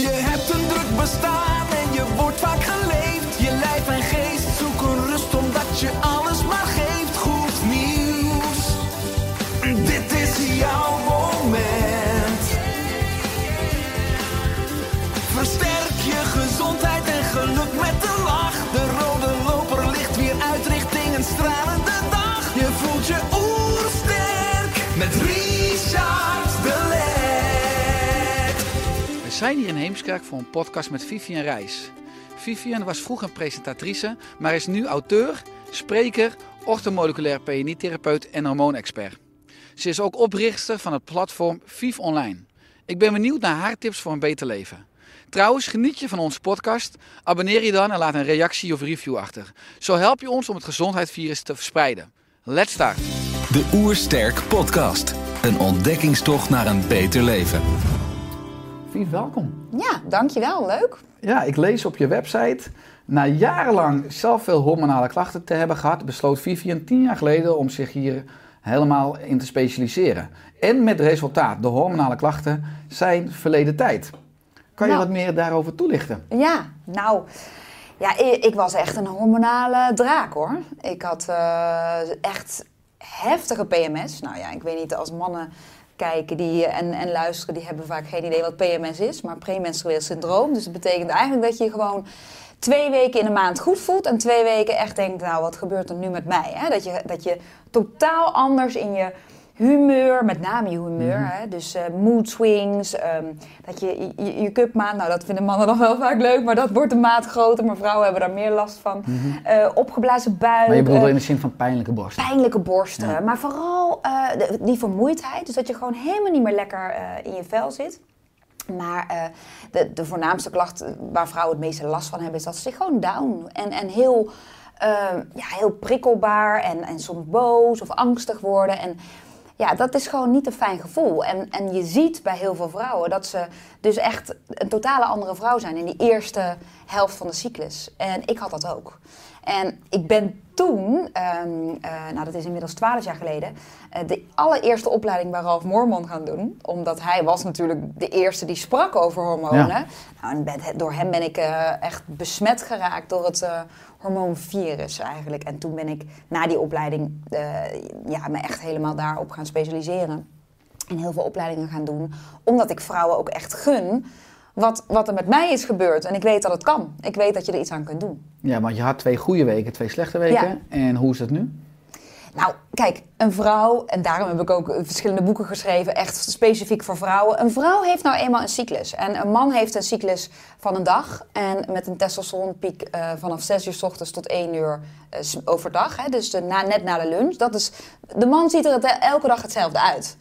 Je hebt een druk bestaan en je wordt vaak geleefd. Je lijf en geest zoeken rust omdat je zijn hier in Heemskerk voor een podcast met Vivian Reis. Vivian was vroeger presentatrice, maar is nu auteur, spreker, orthomoleculair PNI-therapeut en hormoonexpert. Ze is ook oprichter van het platform Viv Online. Ik ben benieuwd naar haar tips voor een beter leven. Trouwens, geniet je van onze podcast? Abonneer je dan en laat een reactie of review achter. Zo help je ons om het gezondheidsvirus te verspreiden. Let's start! De Oersterk Podcast. Een ontdekkingstocht naar een beter leven. Viv, welkom. Ja, dankjewel. Leuk. Ja, ik lees op je website. Na jarenlang zelf veel hormonale klachten te hebben gehad, besloot Vivian tien jaar geleden om zich hier helemaal in te specialiseren. En met resultaat, de hormonale klachten zijn verleden tijd. Kan je Nou. wat meer daarover toelichten? Ja, nou, ja, ik, ik was echt een hormonale draak hoor. Ik had eh, echt heftige PMS. Nou ja, ik weet niet, als mannen kijken die, en, en luisteren, die hebben vaak geen idee wat PMS is. Maar premenstrueel syndroom. Dus dat betekent eigenlijk dat je gewoon twee weken in de maand goed voelt. En twee weken echt denkt, nou wat gebeurt er nu met mij? Hè? Dat, je, dat je totaal anders in je humeur, met name je humeur, hè? dus eh, mood swings, ehm, dat je je, je cupmaat, nou dat vinden mannen dan wel vaak leuk, maar dat wordt de maat groter, maar vrouwen hebben daar meer last van. Eh, opgeblazen buik, Maar je bedoelt eh, in de zin van pijnlijke borst. pijnlijke borsten, Ja. maar vooral de- die vermoeidheid, dus dat je gewoon helemaal niet meer lekker in je vel zit. Maar de, de voornaamste klacht waar vrouwen het meeste last van hebben, is dat ze zich gewoon down en, en heel, ja, heel prikkelbaar en, en soms boos of angstig worden. En ja, dat is gewoon niet een fijn gevoel. En, en je ziet bij heel veel vrouwen dat ze dus echt een totale andere vrouw zijn in die eerste helft van de cyclus. En ik had dat ook. En ik ben toen, ehm, eh, nou dat is inmiddels twaalf jaar geleden, eh, de allereerste opleiding bij Ralf Moorman gaan doen. Omdat hij was natuurlijk de eerste die sprak over hormonen. Ja. Nou, en ben- door hem ben ik eh, echt besmet geraakt door het hormoonvirus eigenlijk. En toen ben ik na die opleiding eh, ja, me echt helemaal daarop gaan specialiseren. En heel veel opleidingen gaan doen. Omdat ik vrouwen ook echt gun wat, wat er met mij is gebeurd. En ik weet dat het kan. Ik weet dat je er iets aan kunt doen. Ja, want je had twee goede weken, twee slechte weken. Ja. En hoe is het nu? Nou, kijk, een vrouw, en daarom heb ik ook verschillende boeken geschreven, echt specifiek voor vrouwen. Een vrouw heeft nou eenmaal een cyclus. En een man heeft een cyclus van een dag. En met een testosteronpiek eh, vanaf 6 uur s ochtends tot 1 uur eh, overdag. Hè, dus net na de lunch. Dat is, de man ziet er elke dag hetzelfde uit.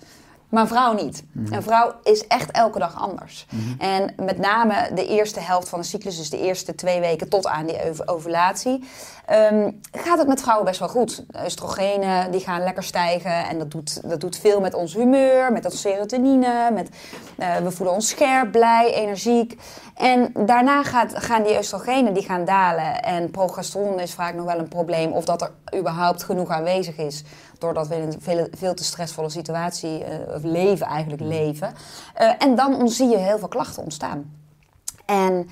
Maar een vrouw niet. Een vrouw is echt elke dag anders. En met name de eerste helft van de cyclus, dus de eerste twee weken tot aan die ov- ovulatie, ehm, gaat het met vrouwen best wel goed. De Oestrogenen die gaan lekker stijgen en dat doet, dat doet veel met ons humeur, met onze serotonine. Met, eh, we voelen ons scherp, blij, energiek. En daarna gaat, gaan die oestrogenen die gaan dalen en progesteron is vaak nog wel een probleem. Of dat er überhaupt genoeg aanwezig is doordat we in een veel, veel te stressvolle situatie eh, of leven eigenlijk leven. Eh, en dan zie je heel veel klachten ontstaan. En,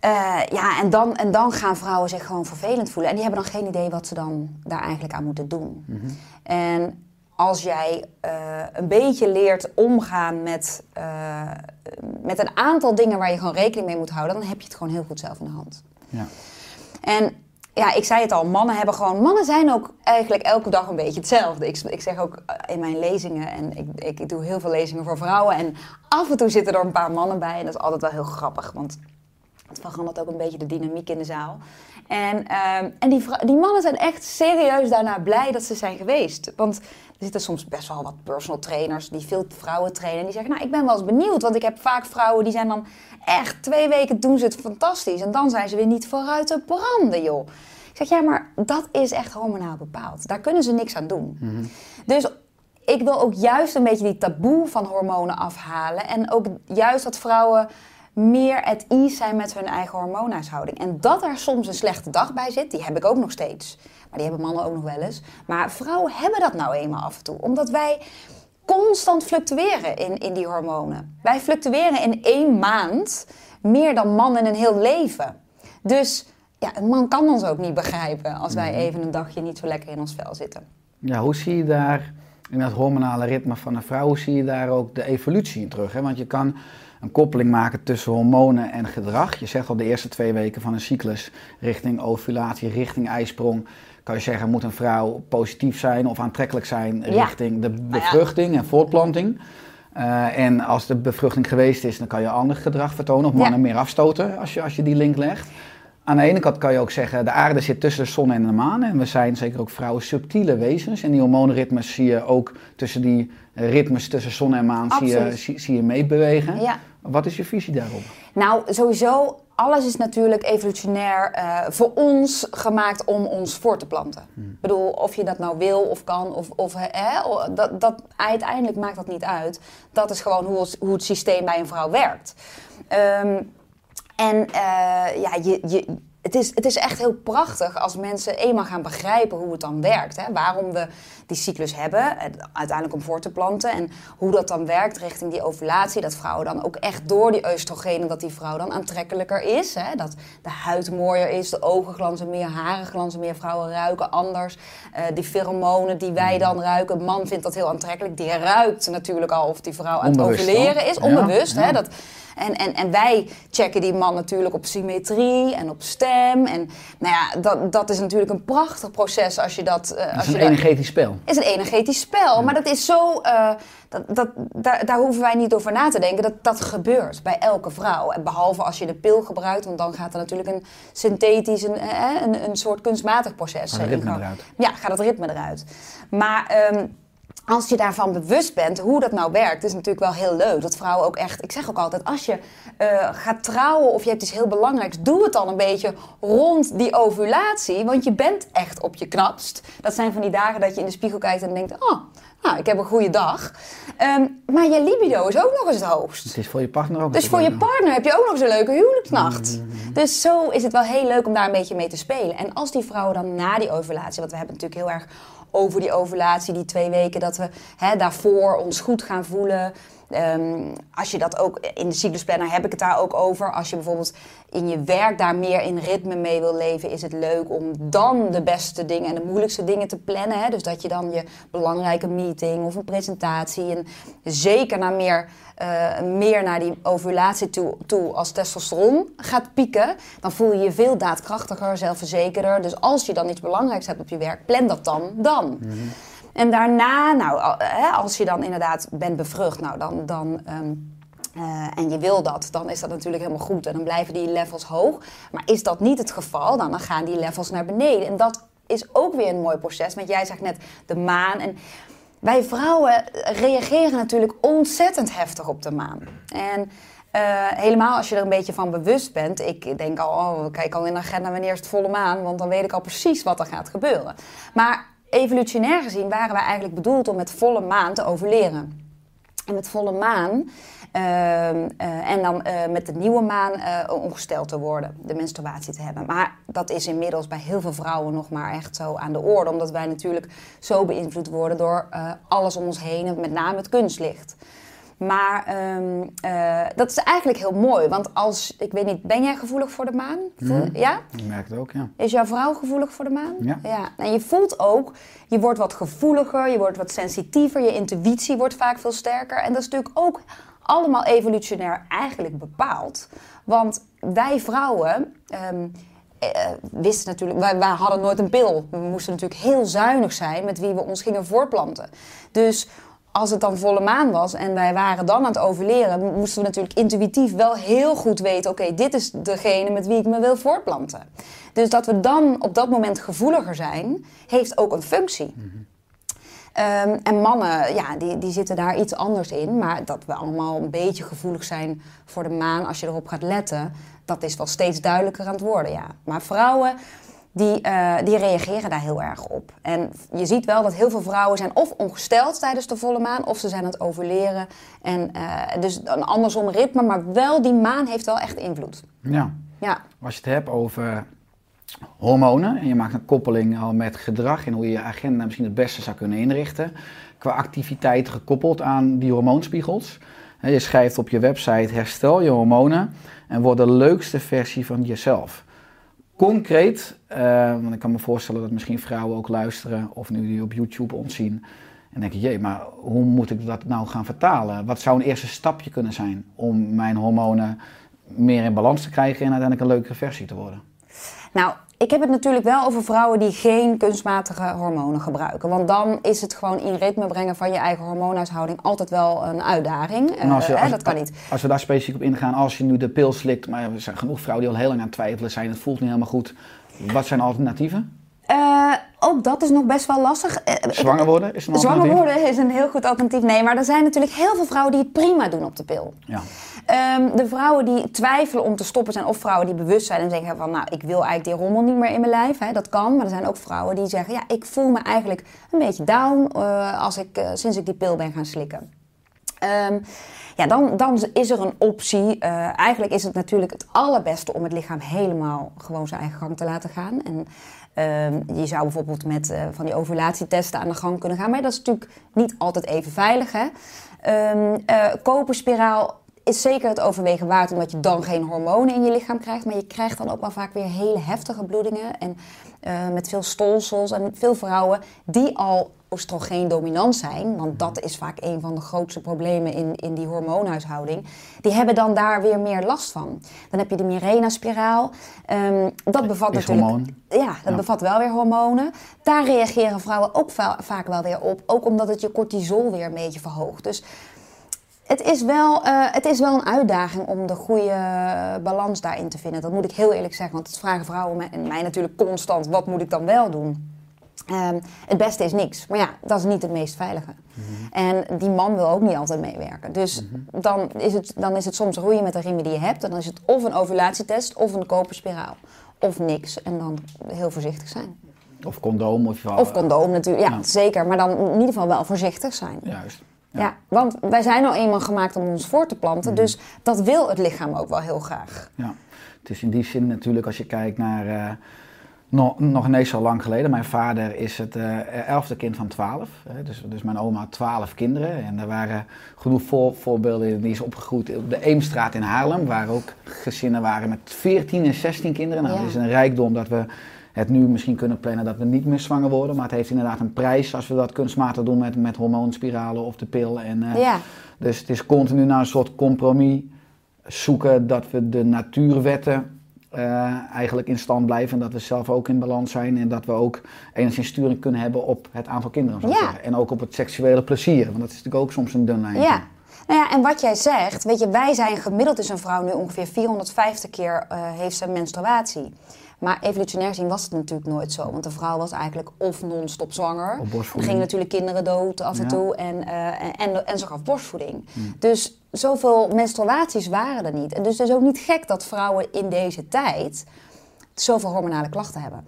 eh, ja, en, dan, en dan gaan vrouwen zich gewoon vervelend voelen. En die hebben dan geen idee wat ze dan daar eigenlijk aan moeten doen. En als jij een beetje leert omgaan met, met een aantal dingen waar je gewoon rekening mee moet houden, dan heb je het gewoon heel goed zelf in de hand. Ja. En ja, ik zei het al, mannen hebben gewoon. Mannen zijn ook eigenlijk elke dag een beetje hetzelfde. Ik, ik zeg ook eh, in mijn lezingen, en ik, ik doe heel veel lezingen voor vrouwen. En af en toe zitten er een paar mannen bij. En dat is altijd wel heel grappig. Want Het verandert ook een beetje de dynamiek in de zaal. En, ehm, en die, die mannen zijn echt serieus daarna blij dat ze zijn geweest. Want er zitten soms best wel wat personal trainers die veel vrouwen trainen. En die zeggen, nou, ik ben wel eens benieuwd. Want ik heb vaak vrouwen die zijn dan echt twee weken doen ze het fantastisch. En dan zijn ze weer niet vooruit te branden, joh. Zeg, ja, maar dat is echt hormonaal bepaald. Daar kunnen ze niks aan doen. Dus ik wil ook juist een beetje die taboe van hormonen afhalen. En ook juist dat vrouwen meer at ease zijn met hun eigen hormoonhuishouding. En dat er soms een slechte dag bij zit, die heb ik ook nog steeds. Maar die hebben mannen ook nog wel eens. Maar vrouwen hebben dat nou eenmaal af en toe. Omdat wij constant fluctueren in, in die hormonen. Wij fluctueren in één maand meer dan mannen in een heel leven. Dus ja, een man kan ons ook niet begrijpen als wij even een dagje niet zo lekker in ons vel zitten. Ja, hoe zie je daar in dat hormonale ritme van een vrouw, hoe zie je daar ook de evolutie in terug? Hè? Want je kan een koppeling maken tussen hormonen en gedrag. Je zegt al de eerste twee weken van een cyclus richting ovulatie, richting ijsprong. Kan je zeggen, moet een vrouw positief zijn of aantrekkelijk zijn Ja. richting de bevruchting en voortplanting? Eh, en als de bevruchting geweest is, dan kan je ander gedrag vertonen of mannen Ja. meer afstoten als je, als je die link legt. Aan de ene kant kan je ook zeggen, de aarde zit tussen de zon en de maan. En we zijn zeker ook vrouwen subtiele wezens. En die hormoonritmes zie je ook tussen die ritmes tussen zon en maan zie je, zie, zie je meebewegen. Ja. Wat is je visie daarop? Nou, sowieso, alles is natuurlijk evolutionair eh, voor ons gemaakt om ons voor te planten. Ik bedoel, of je dat nou wil of kan, of, of hè, dat, dat, uiteindelijk maakt dat niet uit. Dat is gewoon hoe, het- hoe het systeem bij een vrouw werkt. Ehm, en eh, ja, je, je, het, is, het is echt heel prachtig als mensen eenmaal gaan begrijpen hoe het dan werkt. Hè? Waarom we die cyclus hebben, uiteindelijk om voor te planten. En hoe dat dan werkt richting die ovulatie. Dat vrouwen dan ook echt door die oestrogenen, dat die vrouw dan aantrekkelijker is. Hè? Dat de huid mooier is, de ogen glanzen meer, haren glanzen meer. Vrouwen ruiken anders. Eh, die pheromonen die wij dan ruiken, een man vindt dat heel aantrekkelijk. Die ruikt natuurlijk al of die vrouw aan het ovuleren is. Onbewust, ja. hè? Dat, en, en, en wij checken die man natuurlijk op symmetrie en op stem. En nou ja, dat, dat is natuurlijk een prachtig proces als je dat... Het als is je een dat- energetisch spel. is een energetisch spel. Maar dat is zo. eh, dat, dat, daar, daar hoeven wij niet over na te denken. Dat, dat gebeurt bij elke vrouw. En behalve als je de pil gebruikt, want dan gaat er natuurlijk een synthetisch, een, eh, een, een soort kunstmatig proces ritme in gang. eruit. Ja, gaat het ritme eruit. Maar. ehm, als je daarvan bewust bent hoe dat nou werkt, is natuurlijk wel heel leuk. Dat vrouwen ook echt. Ik zeg ook altijd: als je eh, gaat trouwen of je hebt iets heel belangrijks, doe het dan een beetje rond die ovulatie. Want je bent echt op je knapst. Dat zijn van die dagen dat je in de spiegel kijkt en denkt: oh, nou, ik heb een goede dag. Ehm, maar je libido is ook nog eens het hoogst. Het is voor je partner ook Dus voor je partner heb je ook nog eens een leuke huwelijksnacht. Dus zo is het wel heel leuk om daar een beetje mee te spelen. En als die vrouwen dan na die ovulatie, want we hebben natuurlijk heel erg over die ovulatie, die twee weken, dat we hè, daarvoor ons goed gaan voelen. Ehm, als je dat ook in de cyclusplanner heb ik het daar ook over. Als je bijvoorbeeld in je werk daar meer in ritme mee wil leven, is het leuk om dan de beste dingen en de moeilijkste dingen te plannen. Hè? Dus dat je dan je belangrijke meeting of een presentatie en zeker naar meer, eh, meer naar die ovulatie toe, toe als testosteron gaat pieken, dan voel je je veel daadkrachtiger, zelfverzekerder. Dus als je dan iets belangrijks hebt op je werk, plan dat dan dan. En daarna, nou, als je dan inderdaad bent bevrucht, nou, dan, dan, ehm, eh, en je wil dat, dan is dat natuurlijk helemaal goed. En dan blijven die levels hoog. Maar is dat niet het geval, dan, dan gaan die levels naar beneden. En dat is ook weer een mooi proces. Want jij zegt net de maan. En wij vrouwen reageren natuurlijk ontzettend heftig op de maan. En eh, helemaal als je er een beetje van bewust bent. Ik denk al, oh, kijk al in de agenda wanneer is het volle maan. Want dan weet ik al precies wat er gaat gebeuren. Maar evolutionair gezien waren wij eigenlijk bedoeld om met volle maan te overleren. En met volle maan ehm, eh, en dan eh, met de nieuwe maan eh, ongesteld te worden, de menstruatie te hebben. Maar dat is inmiddels bij heel veel vrouwen nog maar echt zo aan de orde, omdat wij natuurlijk zo beïnvloed worden door alles om ons heen, en met name het kunstlicht. Maar ehm, eh, dat is eigenlijk heel mooi, want als, ik weet niet, ben jij gevoelig voor de maan? Voel- Ja? Ik merk het ook, ja. Is jouw vrouw gevoelig voor de maan? Ja. En je voelt ook, je wordt wat gevoeliger, je wordt wat sensitiever, je intuïtie wordt vaak veel sterker. En dat is natuurlijk ook allemaal evolutionair eigenlijk bepaald. Want wij vrouwen ehm, eh, wisten natuurlijk, wij, wij hadden nooit een pil. We moesten natuurlijk heel zuinig zijn met wie we ons gingen voortplanten. Dus als het dan volle maan was en wij waren dan aan het overleren, moesten we natuurlijk intuïtief wel heel goed weten: oké, dit is degene met wie ik me wil voortplanten. Dus dat we dan op dat moment gevoeliger zijn, heeft ook een functie. Ehm, en mannen, ja, die, die zitten daar iets anders in. Maar dat we allemaal een beetje gevoelig zijn voor de maan als je erop gaat letten, dat is wel steeds duidelijker aan het worden, ja. Maar vrouwen, die, eh, die reageren daar heel erg op. En je ziet wel dat heel veel vrouwen zijn of ongesteld tijdens de volle maan, of ze zijn aan het overleren. En uh, dus een andersom ritme, maar wel die maan heeft wel echt invloed. Ja. Ja. Als je het hebt over hormonen en je maakt een koppeling al met gedrag en hoe je je agenda misschien het beste zou kunnen inrichten, qua activiteit gekoppeld aan die hormoonspiegels. Je schrijft op je website herstel je hormonen en word de leukste versie van jezelf. Concreet, uh, want ik kan me voorstellen dat misschien vrouwen ook luisteren of nu die op YouTube ons zien. En denken, jee, maar hoe moet ik dat nou gaan vertalen? Wat zou een eerste stapje kunnen zijn om mijn hormonen meer in balans te krijgen en uiteindelijk een leukere versie te worden? Nou, ik heb het natuurlijk wel over vrouwen die geen kunstmatige hormonen gebruiken. Want dan is het gewoon in ritme brengen van je eigen hormoonhuishouding altijd wel een uitdaging. En als je, uh, als, dat kan niet. Als we daar specifiek op ingaan, als je nu de pil slikt, maar er zijn genoeg vrouwen die al heel lang aan het twijfelen zijn, het voelt niet helemaal goed. Wat zijn alternatieven? Uh, ook dat is nog best wel lastig. Uh, Zwanger worden is een Zwanger worden is een heel goed alternatief. Nee, maar er zijn natuurlijk heel veel vrouwen die het prima doen op de pil. Ja. Um, de vrouwen die twijfelen om te stoppen zijn of vrouwen die bewust zijn en zeggen van nou ik wil eigenlijk die rommel niet meer in mijn lijf. Hè, dat kan, maar er zijn ook vrouwen die zeggen ja ik voel me eigenlijk een beetje down uh, als ik, uh, sinds ik die pil ben gaan slikken. Um, ja, dan, dan is er een optie. Uh, eigenlijk is het natuurlijk het allerbeste om het lichaam helemaal gewoon zijn eigen gang te laten gaan. En uh, je zou bijvoorbeeld met van die ovulatietesten aan de gang kunnen gaan. Maar dat is natuurlijk niet altijd even veilig. Hè? Koperspiraal is zeker het overwegen waard, omdat je dan geen hormonen in je lichaam krijgt. Maar je krijgt dan ook wel vaak weer hele heftige bloedingen. En uh, met veel stolsels. En veel vrouwen die al oestrogeen dominant zijn, want dat is vaak een van de grootste problemen in, in die hormoonhuishouding, die hebben dan daar weer meer last van. Dan heb je de Mirena-spiraal. Um, dat bevat is natuurlijk. hormoon. Ja, dat Ja. bevat wel weer hormonen. Daar reageren vrouwen ook va- vaak wel weer op. Ook omdat het je cortisol weer een beetje verhoogt. Dus het is, wel, uh, het is wel een uitdaging om de goede balans daarin te vinden. Dat moet ik heel eerlijk zeggen. Want het vragen vrouwen en mij natuurlijk constant: wat moet ik dan wel doen? Um, het beste is niks. Maar ja, dat is niet het meest veilige. Mm -hmm. En die man wil ook niet altijd meewerken. Dus mm -hmm. dan, is het, dan is het soms roeien met de riemen die je hebt. En dan is het of een ovulatietest of een koperspiraal. Of niks. En dan heel voorzichtig zijn. Of condoom. Of, of condoom natuurlijk, ja, ja, zeker. Maar dan in ieder geval wel voorzichtig zijn. Juist. Ja. ja. want wij zijn nou eenmaal gemaakt om ons voor te planten. Mm -hmm. Dus dat wil het lichaam ook wel heel graag. Ja, het is in die zin natuurlijk als je kijkt naar... Uh, nog, nog ineens zo lang geleden. Mijn vader is het uh, elfde kind van twaalf. Dus, dus mijn oma had twaalf kinderen. En er waren genoeg voor, voorbeelden. Die is opgegroeid op de Eemstraat in Haarlem. Waar ook gezinnen waren met 14 en 16 kinderen. Nou, ja. dat is een rijkdom dat we het nu misschien kunnen plannen dat we niet meer zwanger worden. Maar het heeft inderdaad een prijs als we dat kunstmatig doen met, met hormoonspiralen of de pil. En, uh, ja. Dus het is continu naar een soort compromis zoeken dat we de natuurwetten uh, eigenlijk in stand blijven. En dat we zelf ook in balans zijn. En dat we ook enigszins sturing kunnen hebben op het aantal kinderen. Ja. En ook op het seksuele plezier. Want dat is natuurlijk ook soms een dun lijn. Ja. Nou ja, en wat jij zegt, weet je, wij zijn gemiddeld is een vrouw nu ongeveer 450 keer uh, heeft ze menstruatie. Maar evolutionair gezien was het natuurlijk nooit zo. Want de vrouw was eigenlijk of non-stop zwanger. Er gingen natuurlijk kinderen dood af en ja. toe. En, uh, en, en, en ze gaf borstvoeding. Hmm. Dus zoveel menstruaties waren er niet. En dus het is ook niet gek dat vrouwen in deze tijd zoveel hormonale klachten hebben.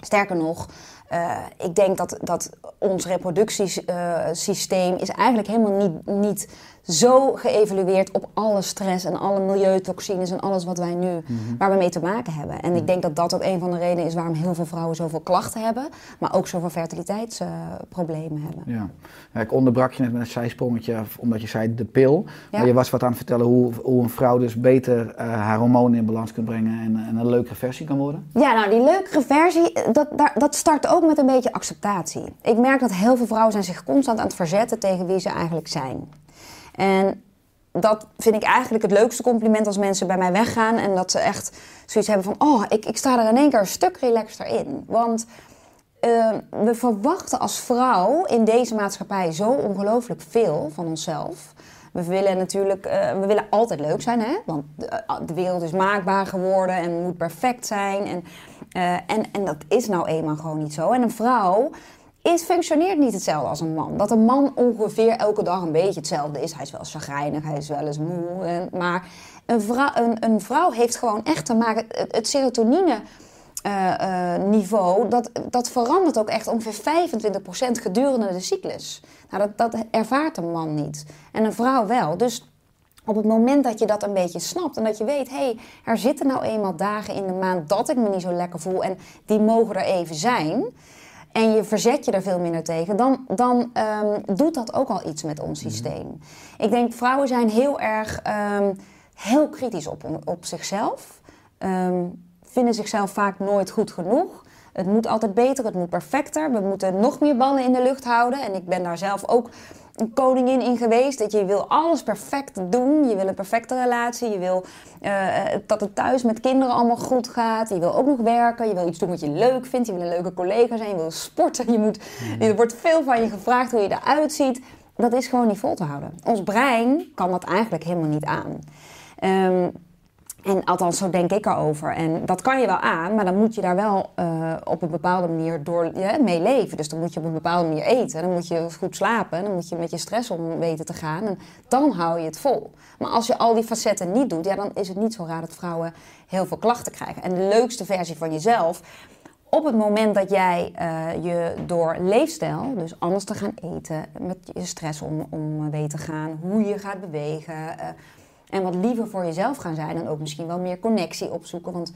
Sterker nog, uh, ik denk dat, dat ons reproductiesysteem is eigenlijk helemaal niet, niet zo geëvalueerd op alle stress en alle milieutoxines en alles wat wij nu, mm -hmm. waar we mee te maken hebben. En ik denk dat dat ook een van de redenen is waarom heel veel vrouwen zoveel klachten hebben, maar ook zoveel fertiliteitsproblemen uh, hebben. Ja. ja, ik onderbrak je net met een zijsprongetje, omdat je zei de pil. Ja. Maar je was wat aan het vertellen hoe, hoe een vrouw dus beter uh, haar hormonen in balans kunt brengen en, en, een leukere versie kan worden. Ja, nou die leukere versie, dat, daar, dat start ook met een beetje acceptatie. Ik merk dat heel veel vrouwen zijn zich constant aan het verzetten tegen wie ze eigenlijk zijn. En dat vind ik eigenlijk het leukste compliment als mensen bij mij weggaan. En dat ze echt zoiets hebben van, oh, ik, ik sta er in één keer een stuk relaxter in. Want eh, we verwachten als vrouw in deze maatschappij zo ongelooflijk veel van onszelf. We willen natuurlijk, eh, we willen altijd leuk zijn, hè? want de, eh, de wereld is maakbaar geworden en moet perfect zijn. En, en, en dat is nou eenmaal gewoon niet zo. En een vrouw is, functioneert niet hetzelfde als een man. Dat een man ongeveer elke dag een beetje hetzelfde is. Hij is wel chagrijnig, hij is wel eens moe. En, maar een vrouw, een, een vrouw heeft gewoon echt te maken... Het, het serotonine... eh, eh, dat, dat verandert ook echt ongeveer 25% gedurende de cyclus. Nou, dat, dat ervaart een man niet. En een vrouw wel. Dus op het moment dat je dat een beetje snapt en dat je weet, hé, hey, er zitten nou eenmaal dagen in de maand dat ik me niet zo lekker voel en die mogen er even zijn. En je verzet je er veel minder tegen, dan, dan ehm, doet dat ook al iets met ons systeem. Ik denk, vrouwen zijn heel erg ehm, heel kritisch op, op zichzelf. Ehm, vinden zichzelf vaak nooit goed genoeg. Het moet altijd beter, het moet perfecter. We moeten nog meer ballen in de lucht houden. En ik ben daar zelf ook een koningin in geweest. Dat je wil alles perfect doen. Je wil een perfecte relatie. Je wil eh, dat het thuis met kinderen allemaal goed gaat. Je wil ook nog werken. Je wil iets doen wat je leuk vindt. Je wil een leuke collega zijn. Je wil sporten. Je moet, Er wordt veel van je gevraagd hoe je eruit ziet. Dat is gewoon niet vol te houden. Ons brein kan dat eigenlijk helemaal niet aan. Ehm, en althans, zo denk ik erover. En dat kan je wel aan, maar dan moet je daar wel uh, op een bepaalde manier door, ja, mee leven. Dus dan moet je op een bepaalde manier eten. Dan moet je goed slapen. Dan moet je met je stress om weten te gaan. En dan hou je het vol. Maar als je al die facetten niet doet, ja, dan is het niet zo raar dat vrouwen heel veel klachten krijgen. En de leukste versie van jezelf. Op het moment dat jij uh, je door leefstijl, dus anders te gaan eten, met je stress om, om weet te gaan, hoe je gaat bewegen, en wat liever voor jezelf gaan zijn en ook misschien wel meer connectie opzoeken. Want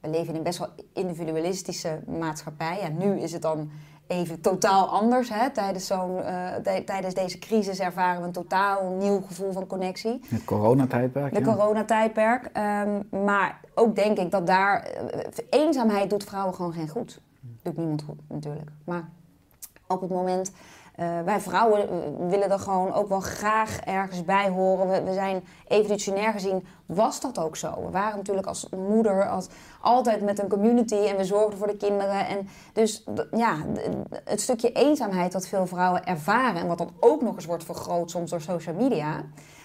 we leven in een best wel individualistische maatschappij. En nu is het dan even totaal anders. Hè? Tijdens, zo'n, uh, tijdens deze crisis ervaren we een totaal nieuw gevoel van connectie. Het coronatijdperk. De ja. coronatijdperk. Um, maar ook denk ik dat daar... Uh, eenzaamheid doet vrouwen gewoon geen goed. Doet niemand goed natuurlijk. Maar op het moment... Uh, wij vrouwen willen er gewoon ook wel graag ergens bij horen. We, we, zijn evolutionair gezien, was dat ook zo. We waren natuurlijk als moeder als, altijd met een community en we zorgden voor de kinderen. En dus ja, het stukje eenzaamheid dat veel vrouwen ervaren... en wat dan ook nog eens wordt vergroot soms door social media...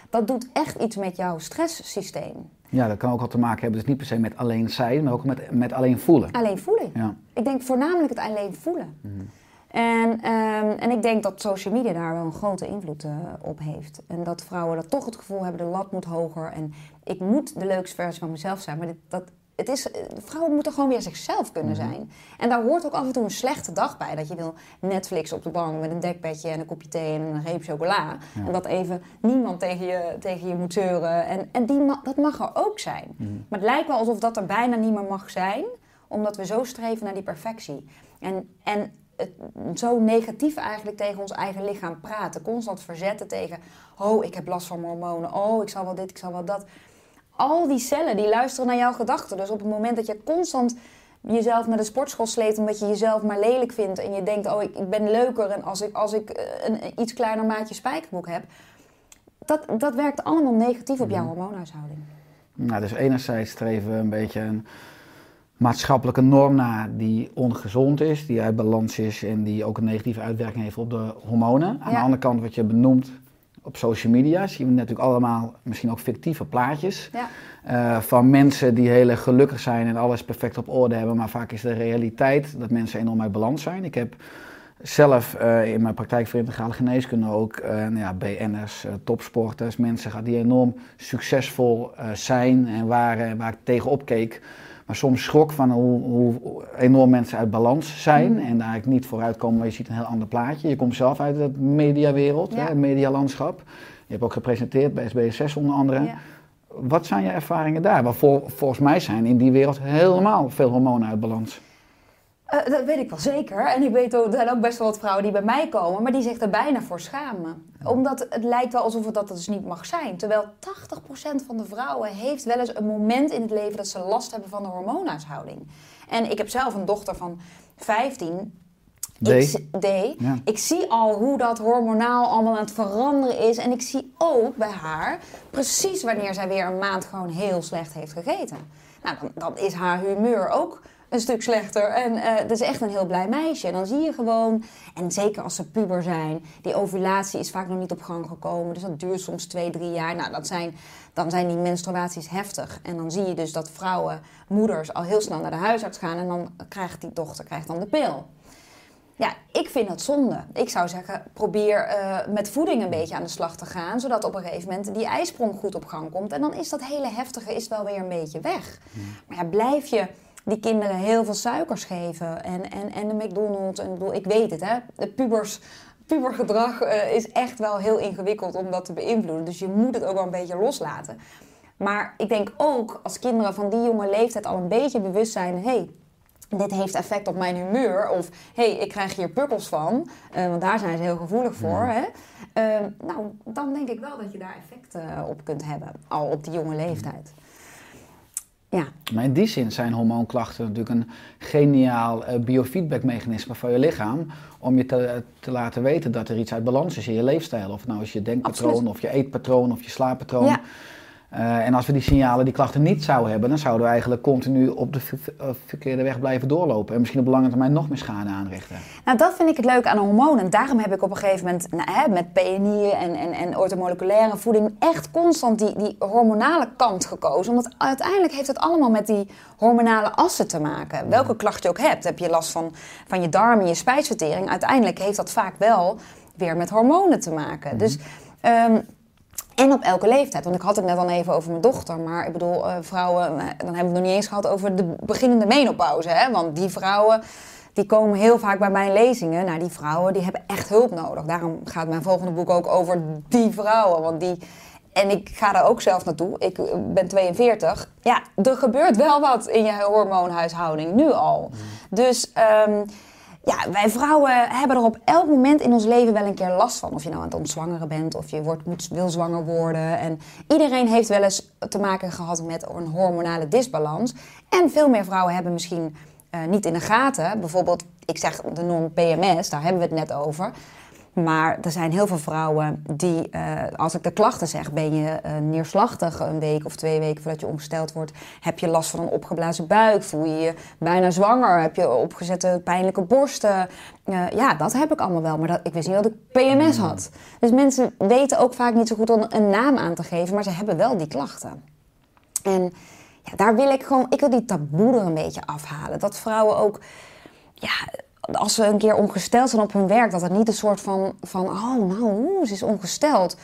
dat doet echt iets met jouw stresssysteem. Ja, dat kan ook al te maken hebben, dus niet per se met alleen zijn, maar ook met, met alleen voelen. Alleen voelen. Ja. Ik denk voornamelijk het alleen voelen. Mm. En, um, en ik denk dat social media daar wel een grote invloed uh, op heeft. En dat vrouwen dat toch het gevoel hebben, de lat moet hoger. En ik moet de leukste versie van mezelf zijn. Maar dit, dat, het is, vrouwen moeten gewoon weer zichzelf kunnen mm-hmm. zijn. En daar hoort ook af en toe een slechte dag bij. Dat je wil Netflix op de bank met een dekbedje en een kopje thee en een reep chocola. Ja. En dat even niemand tegen je, tegen je moet zeuren. En, en die, dat mag er ook zijn. Mm-hmm. Maar het lijkt wel alsof dat er bijna niet meer mag zijn. Omdat we zo streven naar die perfectie. En, en het, zo negatief eigenlijk tegen ons eigen lichaam praten. Constant verzetten tegen, oh, ik heb last van hormonen. Oh, ik zal wel dit, ik zal wel dat. Al die cellen die luisteren naar jouw gedachten. Dus op het moment dat je constant jezelf naar de sportschool sleept omdat je jezelf maar lelijk vindt en je denkt, oh, ik, ik ben leuker en als ik, als ik een, een iets kleiner maatje spijkerbroek heb, dat, dat werkt allemaal negatief op jouw hormoonhuishouding. Nou, dus enerzijds streven we een beetje een maatschappelijke norm na die ongezond is, die uit balans is en die ook een negatieve uitwerking heeft op de hormonen. Aan ja. de andere kant, wat je benoemt op social media, zien we natuurlijk allemaal misschien ook fictieve plaatjes ja. uh, van mensen die heel erg gelukkig zijn en alles perfect op orde hebben, maar vaak is de realiteit dat mensen enorm uit balans zijn. Ik heb zelf uh, in mijn praktijk voor integrale geneeskunde ook uh, nou ja, BN'ers, topsporters, mensen die enorm succesvol zijn en waren, waar ik tegenop keek maar soms schrok van hoe, hoe, enorm mensen uit balans zijn mm. en daar eigenlijk niet vooruit komen, maar je ziet een heel ander plaatje. Je komt zelf uit de mediawereld, ja. hè, het medialandschap. Je hebt ook gepresenteerd bij SBS6 onder andere. Ja. Wat zijn je ervaringen daar? Want vol, volgens mij zijn in die wereld helemaal veel hormonen uit balans. Uh, dat weet ik wel zeker. En ik weet ook, er zijn ook best wel wat vrouwen die bij mij komen, maar die zich er bijna voor schamen. Omdat het lijkt wel alsof het dat dus niet mag zijn. Terwijl 80% van de vrouwen heeft wel eens een moment in het leven dat ze last hebben van de hormoonhuishouding. En ik heb zelf een dochter van 15. D. Ik, D. Ja. ik zie al hoe dat hormonaal allemaal aan het veranderen is. En ik zie ook bij haar precies wanneer zij weer een maand gewoon heel slecht heeft gegeten. Nou, dan, dan is haar humeur ook een stuk slechter. En eh dat is echt een heel blij meisje. En dan zie je gewoon, en zeker als ze puber zijn, die ovulatie is vaak nog niet op gang gekomen. Dus dat duurt soms twee, drie jaar. Nou, dat zijn, dan zijn die menstruaties heftig. En dan zie je dus dat vrouwen, moeders, al heel snel naar de huisarts gaan. En dan krijgt die dochter krijgt dan de pil. Ja, ik vind dat zonde. Ik zou zeggen, probeer eh, met voeding een beetje aan de slag te gaan, zodat op een gegeven moment die ijsprong goed op gang komt. En dan is dat hele heftige is wel weer een beetje weg. Maar ja, blijf je die kinderen heel veel suikers geven en, en, en de McDonald's. En, ik bedoel, ik weet het, hè. De pubers, pubergedrag eh, is echt wel heel ingewikkeld om dat te beïnvloeden. Dus je moet het ook wel een beetje loslaten. Maar ik denk ook, als kinderen van die jonge leeftijd al een beetje bewust zijn... Hey, dit heeft effect op mijn humeur. Of hé, hey, ik krijg hier pukkels van. eh, want daar zijn ze heel gevoelig voor. Hè? Eh, nou, dan denk ik wel dat je daar effect op kunt hebben. Al op die jonge leeftijd. Ja, Maar in die zin zijn hormoonklachten natuurlijk een geniaal eh, biofeedbackmechanisme van je lichaam. Om je te, te laten weten dat er iets uit balans is in je leefstijl. Of het nou is je denkpatroon, Absoluut. of je eetpatroon, of je slaappatroon. Ja. Eh, en als we die signalen, die klachten niet zouden hebben, dan zouden we eigenlijk continu op de eh, verkeerde weg blijven doorlopen. En misschien op lange termijn nog meer schade aanrichten. Nou, dat vind ik het leuke aan hormonen. Daarom heb ik op een gegeven moment nou, hè, met PNI en, en, en orthomoleculaire voeding echt constant die, die hormonale kant gekozen. Omdat uiteindelijk heeft het allemaal met die hormonale assen te maken. Welke klacht je ook hebt. Heb je last van, van je darmen, je spijsvertering. Uiteindelijk heeft dat vaak wel weer met hormonen te maken. Dus... ehm, en op elke leeftijd. Want ik had het net al even over mijn dochter. Maar ik bedoel, eh, vrouwen, eh, dan hebben we het nog niet eens gehad over de beginnende menopauze. Hè? Want die vrouwen, die komen heel vaak bij mijn lezingen. Nou, die vrouwen, die hebben echt hulp nodig. Daarom gaat mijn volgende boek ook over die vrouwen. Want die... En ik ga daar ook zelf naartoe. Ik eh, ben 42. Ja, er gebeurt wel wat in je hormoonhuishouding, nu al. Dus... ehm, ja, wij vrouwen hebben er op elk moment in ons leven wel een keer last van. Of je nou aan het ontzwangeren bent of je wordt, wil zwanger worden. En iedereen heeft wel eens te maken gehad met een hormonale disbalans. En veel meer vrouwen hebben misschien eh, niet in de gaten. Bijvoorbeeld, ik zeg de norm PMS, daar hebben we het net over. Maar er zijn heel veel vrouwen die, eh, als ik de klachten zeg, ben je eh, neerslachtig een week of twee weken voordat je ongesteld wordt. Heb je last van een opgeblazen buik? Voel je je bijna zwanger? Heb je opgezette pijnlijke borsten? Eh, ja, dat heb ik allemaal wel. Maar dat, ik wist niet dat ik PMS had. Dus mensen weten ook vaak niet zo goed om een naam aan te geven, maar ze hebben wel die klachten. En ja, daar wil ik gewoon, ik wil die taboe er een beetje afhalen. Dat vrouwen ook, ja, als ze een keer ongesteld zijn op hun werk, dat het niet een soort van, van oh nou, ze is ongesteld.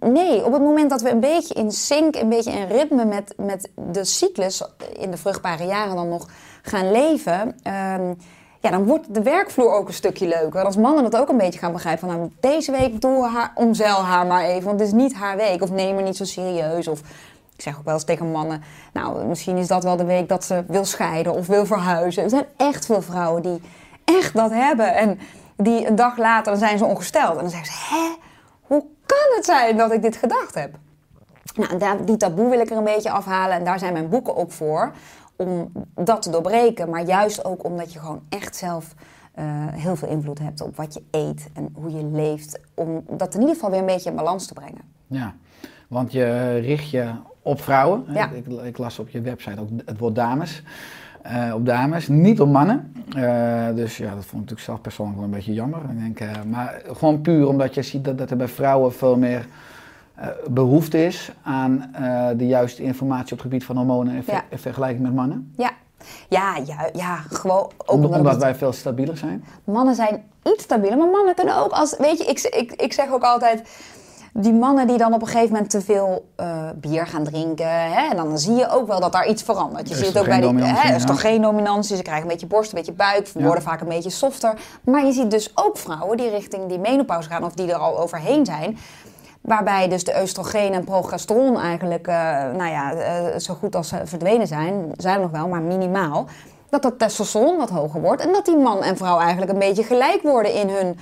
Nee, op het moment dat we een beetje in sync, een beetje in ritme met, met de cyclus in de vruchtbare jaren dan nog gaan leven, ehm, ja, dan wordt de werkvloer ook een stukje leuker. Als mannen dat ook een beetje gaan begrijpen van nou, deze week doen we haar, omzeil haar maar even, want het is niet haar week. Of neem haar niet zo serieus. Of ik zeg ook wel eens tegen mannen, nou, misschien is dat wel de week dat ze wil scheiden of wil verhuizen. Er zijn echt veel vrouwen die echt dat hebben. En die een dag later, dan zijn ze ongesteld. En dan zeggen ze, hè, hoe kan het zijn dat ik dit gedacht heb? Nou, daar, die taboe wil ik er een beetje afhalen. En daar zijn mijn boeken ook voor. Om dat te doorbreken. Maar juist ook omdat je gewoon echt zelf eh, heel veel invloed hebt op wat je eet en hoe je leeft. Om dat in ieder geval weer een beetje in balans te brengen. Ja, want je richt je op vrouwen. Ja. Ik, ik las op je website ook het woord dames. Eh, op dames, niet op mannen. Eh, dus ja, dat vond ik natuurlijk zelf persoonlijk wel een beetje jammer. Ik denk, eh, maar gewoon puur omdat je ziet dat, dat er bij vrouwen veel meer eh, behoefte is aan de juiste informatie op het gebied van hormonen in, ver- Ja. in vergelijking met mannen. Ja, ja, ja, ja gewoon ook Omdat, omdat, omdat het- wij veel stabieler zijn. mannen zijn iets stabieler, maar mannen kunnen ook als, weet je, ik, ik, ik zeg ook altijd, die mannen die dan op een gegeven moment te veel eh, bier gaan drinken, hè, en dan zie je ook wel dat daar iets verandert. Je ziet het ook bij die hè, ja. oestrogeendominantie, ze krijgen een beetje borst, een beetje buik, worden vaak een beetje softer. Maar je ziet dus ook vrouwen die richting die menopauze gaan of die er al overheen zijn. Waarbij dus de oestrogeen en progesteron eigenlijk, eh, nou ja, eh, zo goed als eh, verdwenen zijn. Zijn er nog wel, maar minimaal. Dat dat testosteron wat hoger wordt. En dat die man en vrouw eigenlijk een beetje gelijk worden in hun,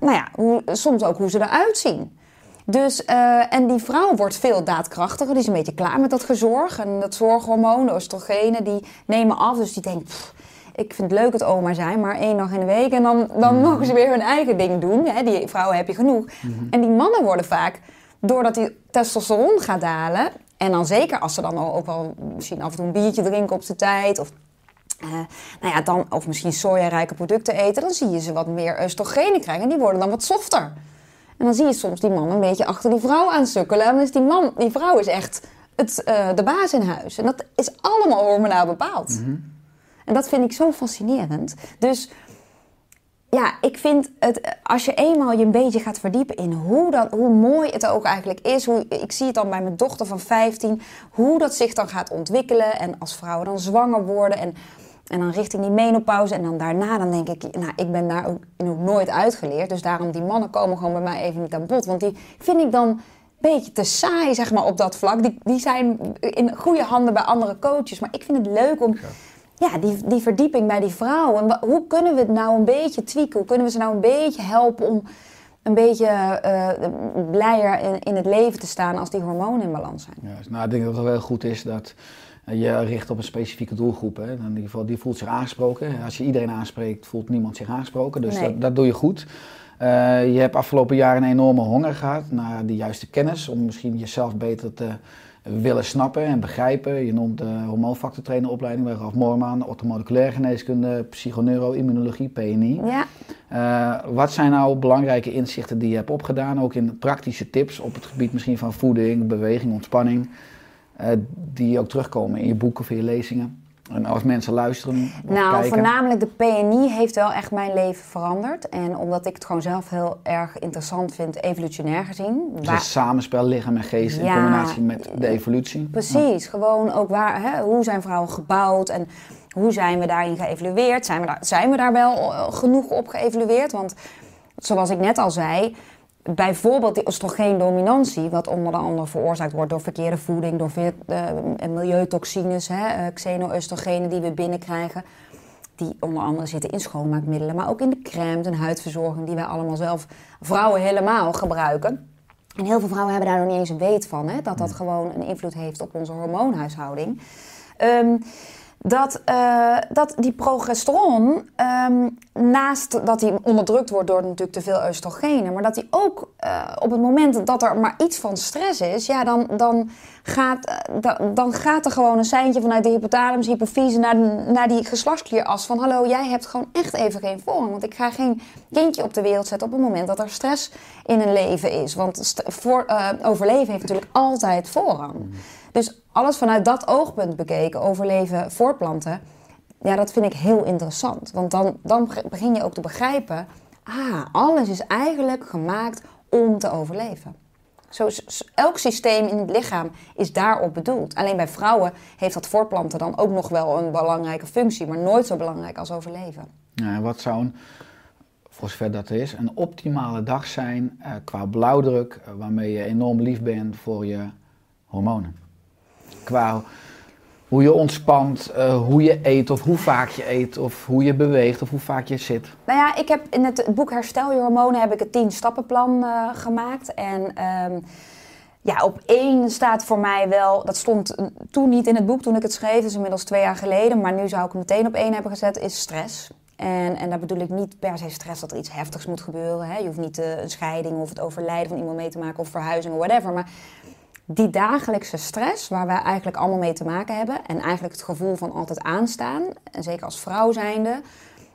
nou ja, hoe, soms ook hoe ze eruit zien. Dus, eh, en die vrouw wordt veel daadkrachtiger. Die is een beetje klaar met dat gezorg. En dat zorghormoon, de oestrogenen, die nemen af. Dus die denkt, "Pff, ik vind het leuk het oma zijn, maar één dag in de week. En dan, dan mogen ze weer hun eigen ding doen. Hè? Die vrouwen heb je genoeg. En die mannen worden vaak, doordat die testosteron gaat dalen... en dan zeker als ze dan ook wel misschien af en toe een biertje drinken op zijn tijd... of eh, nou ja, dan, of misschien sojarijke producten eten, dan zie je ze wat meer oestrogenen krijgen. En die worden dan wat softer. En dan zie je soms die man een beetje achter die vrouw aansukkelen. En dan is die man, die vrouw is echt het, eh, de baas in huis. En dat is allemaal hormonaal bepaald. En dat vind ik zo fascinerend. Dus ja, ik vind het, als je eenmaal je een beetje gaat verdiepen in hoe, dat, hoe mooi het ook eigenlijk is. Hoe, ik zie het dan bij mijn dochter van 15, hoe dat zich dan gaat ontwikkelen. En als vrouwen dan zwanger worden en, en dan richting die menopauze. En dan daarna, dan denk ik, nou, ik ben daar ook, ook nooit uitgeleerd. Dus daarom, die mannen komen gewoon bij mij even niet aan bod. Want die vind ik dan een beetje te saai, zeg maar, op dat vlak. Die, die zijn in goede handen bij andere coaches. Maar ik vind het leuk om ja, die, die verdieping bij die vrouw. En wa- hoe kunnen we het nou een beetje tweaken? Hoe kunnen we ze nou een beetje helpen om een beetje eh, blijer in, in het leven te staan als die hormonen in balans zijn? Ja, nou, ik denk dat het wel goed is dat je richt op een specifieke doelgroep. Hè. In ieder geval, die voelt zich aangesproken. Als je iedereen aanspreekt, voelt niemand zich aangesproken. Dus Nee. dat, dat doe je goed. Eh, je hebt afgelopen jaar een enorme honger gehad naar de juiste kennis. Om misschien jezelf beter te willen snappen en begrijpen. Je noemt de hormoonfactortraineropleiding bij Ralf Moorman. Orthomoleculaire geneeskunde, psychoneuroimmunologie, PNI. Ja, Eh, wat zijn nou belangrijke inzichten die je hebt opgedaan, ook in praktische tips op het gebied misschien van voeding, beweging, ontspanning, eh, die ook terugkomen in je boeken of in je lezingen? En als mensen luisteren of nou, kijken. voornamelijk de PNI heeft wel echt mijn leven veranderd. En omdat ik het gewoon zelf heel erg interessant vind, evolutionair gezien. Dus Waar- het samenspel lichaam en geest in combinatie met de evolutie. Precies, gewoon ook waar, hè, hoe zijn vrouwen gebouwd en hoe zijn we daarin geëvalueerd? Zijn we daar, zijn we daar wel eh, genoeg op geëvalueerd? Want zoals ik net al zei, bijvoorbeeld die oestrogeendominantie, wat onder andere veroorzaakt wordt door verkeerde voeding, door veel, eh, milieutoxines, hè, eh, xeno-oestrogenen die we binnenkrijgen. Die onder andere zitten in schoonmaakmiddelen, maar ook in de crèmes en huidverzorging die wij allemaal zelf, vrouwen helemaal, gebruiken. En heel veel vrouwen hebben daar nog niet eens een weet van, hè, dat dat gewoon een invloed heeft op onze hormoonhuishouding. Ehm, dat, eh, dat die progesteron, ehm, naast dat die onderdrukt wordt door natuurlijk te veel oestrogenen, maar dat die ook eh, op het moment dat er maar iets van stress is, ja, dan, dan, gaat, eh, da- dan gaat er gewoon een seintje vanuit de hypothalamus, hypofyse naar, naar die geslachtsklieras van hallo, jij hebt gewoon echt even geen vorm, want ik ga geen kindje op de wereld zetten op het moment dat er stress in een leven is. Want voor, eh, overleven heeft natuurlijk altijd voorrang. Dus alles vanuit dat oogpunt bekeken, overleven, voortplanten, ja, dat vind ik heel interessant. Want dan, dan begin je ook te begrijpen, ah, alles is eigenlijk gemaakt om te overleven. Zo, elk systeem in het lichaam is daarop bedoeld. Alleen bij vrouwen heeft dat voortplanten dan ook nog wel een belangrijke functie, maar nooit zo belangrijk als overleven. Ja, wat zou, een, voor zover dat er is, een optimale dag zijn eh, qua blauwdruk, eh, waarmee je enorm lief bent voor je hormonen? Qua hoe je ontspant, eh, hoe je eet of hoe vaak je eet of hoe je beweegt of hoe vaak je zit. Nou ja, ik heb in het boek Herstel je hormonen heb ik het 10 stappenplan eh, gemaakt. En ehm, ja, op één staat voor mij wel, dat stond toen niet in het boek toen ik het schreef, is inmiddels twee jaar geleden, maar nu zou ik hem meteen op één hebben gezet, is stress. En, en daar bedoel ik niet per se stress dat er iets heftigs moet gebeuren. Hè? Je hoeft niet eh, een scheiding of het overlijden van iemand mee te maken of verhuizing of whatever. Maar die dagelijkse stress, waar wij eigenlijk allemaal mee te maken hebben. En eigenlijk het gevoel van altijd aanstaan. En zeker als vrouw zijnde.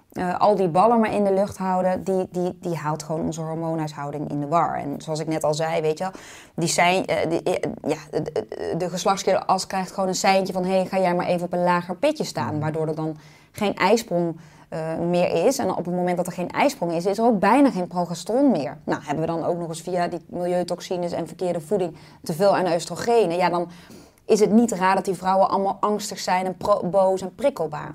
eh, al die ballen maar in de lucht houden, die, die, die haalt gewoon onze hormoonhuishouding in de war. En zoals ik net al zei, weet je wel, die zijn, eh, die, eh, ja, de, de, geslachtsklieras krijgt gewoon een seintje van... hé, hey, ga jij maar even op een lager pitje staan. Waardoor er dan geen ijsprong eh, meer is. En op het moment dat er geen ijsprong is, is er ook bijna geen progesteron meer. Nou, hebben we dan ook nog eens via die milieutoxines en verkeerde voeding te veel aan oestrogenen. Ja, dan is het niet raar dat die vrouwen allemaal angstig zijn en boos en prikkelbaar.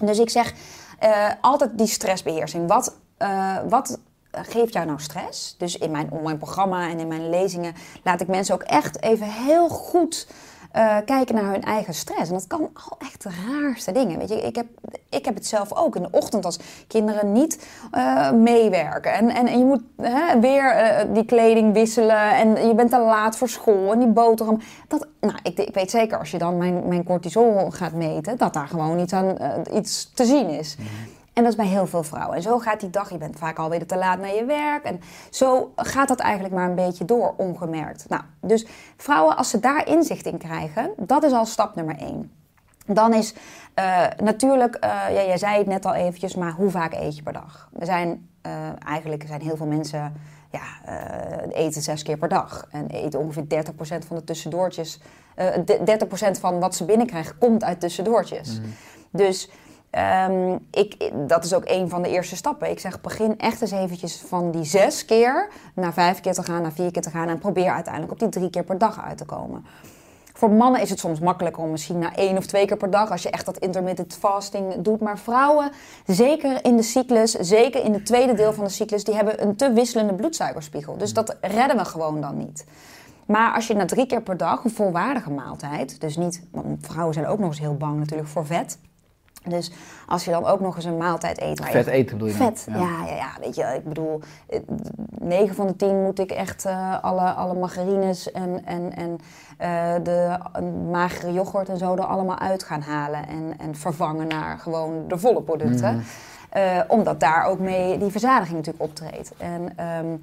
Dus ik zeg eh, altijd die stressbeheersing. Wat, eh, wat geeft jou nou stress? Dus in mijn online programma en in mijn lezingen laat ik mensen ook echt even heel goed eh, kijken naar hun eigen stress. En dat kan al echt de raarste dingen. Weet je, ik heb, ik heb het zelf ook in de ochtend als kinderen niet eh, meewerken. En, en, en je moet hè, weer eh, die kleding wisselen en je bent te laat voor school en die boterham. Dat, nou, ik, ik weet zeker als je dan mijn, mijn cortisol gaat meten, dat daar gewoon iets, aan, iets te zien is. En dat is bij heel veel vrouwen. En zo gaat die dag, je bent vaak alweer te laat naar je werk. En zo gaat dat eigenlijk maar een beetje door, ongemerkt. Nou, dus vrouwen, als ze daar inzicht in krijgen, dat is al stap nummer één. Dan is uh, natuurlijk, uh, ja, jij zei het net al eventjes, maar hoe vaak eet je per dag? We zijn, uh, eigenlijk zijn heel veel mensen, ja, eten zes keer per dag. En eten ongeveer 30% van de tussendoortjes. 30% van wat ze binnenkrijgen komt uit tussendoortjes. Mm. Dus um, ik, dat is ook een van de eerste stappen. Ik zeg, begin echt eens eventjes van die zes keer naar vijf keer te gaan, naar vier keer te gaan. En probeer uiteindelijk op die drie keer per dag uit te komen. Voor mannen is het soms makkelijker om misschien naar één of twee keer per dag, als je echt dat intermittent fasting doet. Maar vrouwen, zeker in de cyclus, zeker in het tweede deel van de cyclus, die hebben een te wisselende bloedsuikerspiegel. Dus dat redden we gewoon dan niet. Maar als je na drie keer per dag een volwaardige maaltijd, dus niet, want vrouwen zijn ook nog eens heel bang natuurlijk voor vet. Dus als je dan ook nog eens een maaltijd eet. Vet eten bedoel je? Vet, ja. ja. Ja, weet je, ik bedoel, 9 van de 10 moet ik echt uh, alle, alle margarines en, en, en uh, de magere yoghurt en zo er allemaal uit gaan halen. En, en vervangen naar gewoon de volle producten. Mm. Uh, omdat daar ook mee die verzadiging natuurlijk optreedt. En... Um,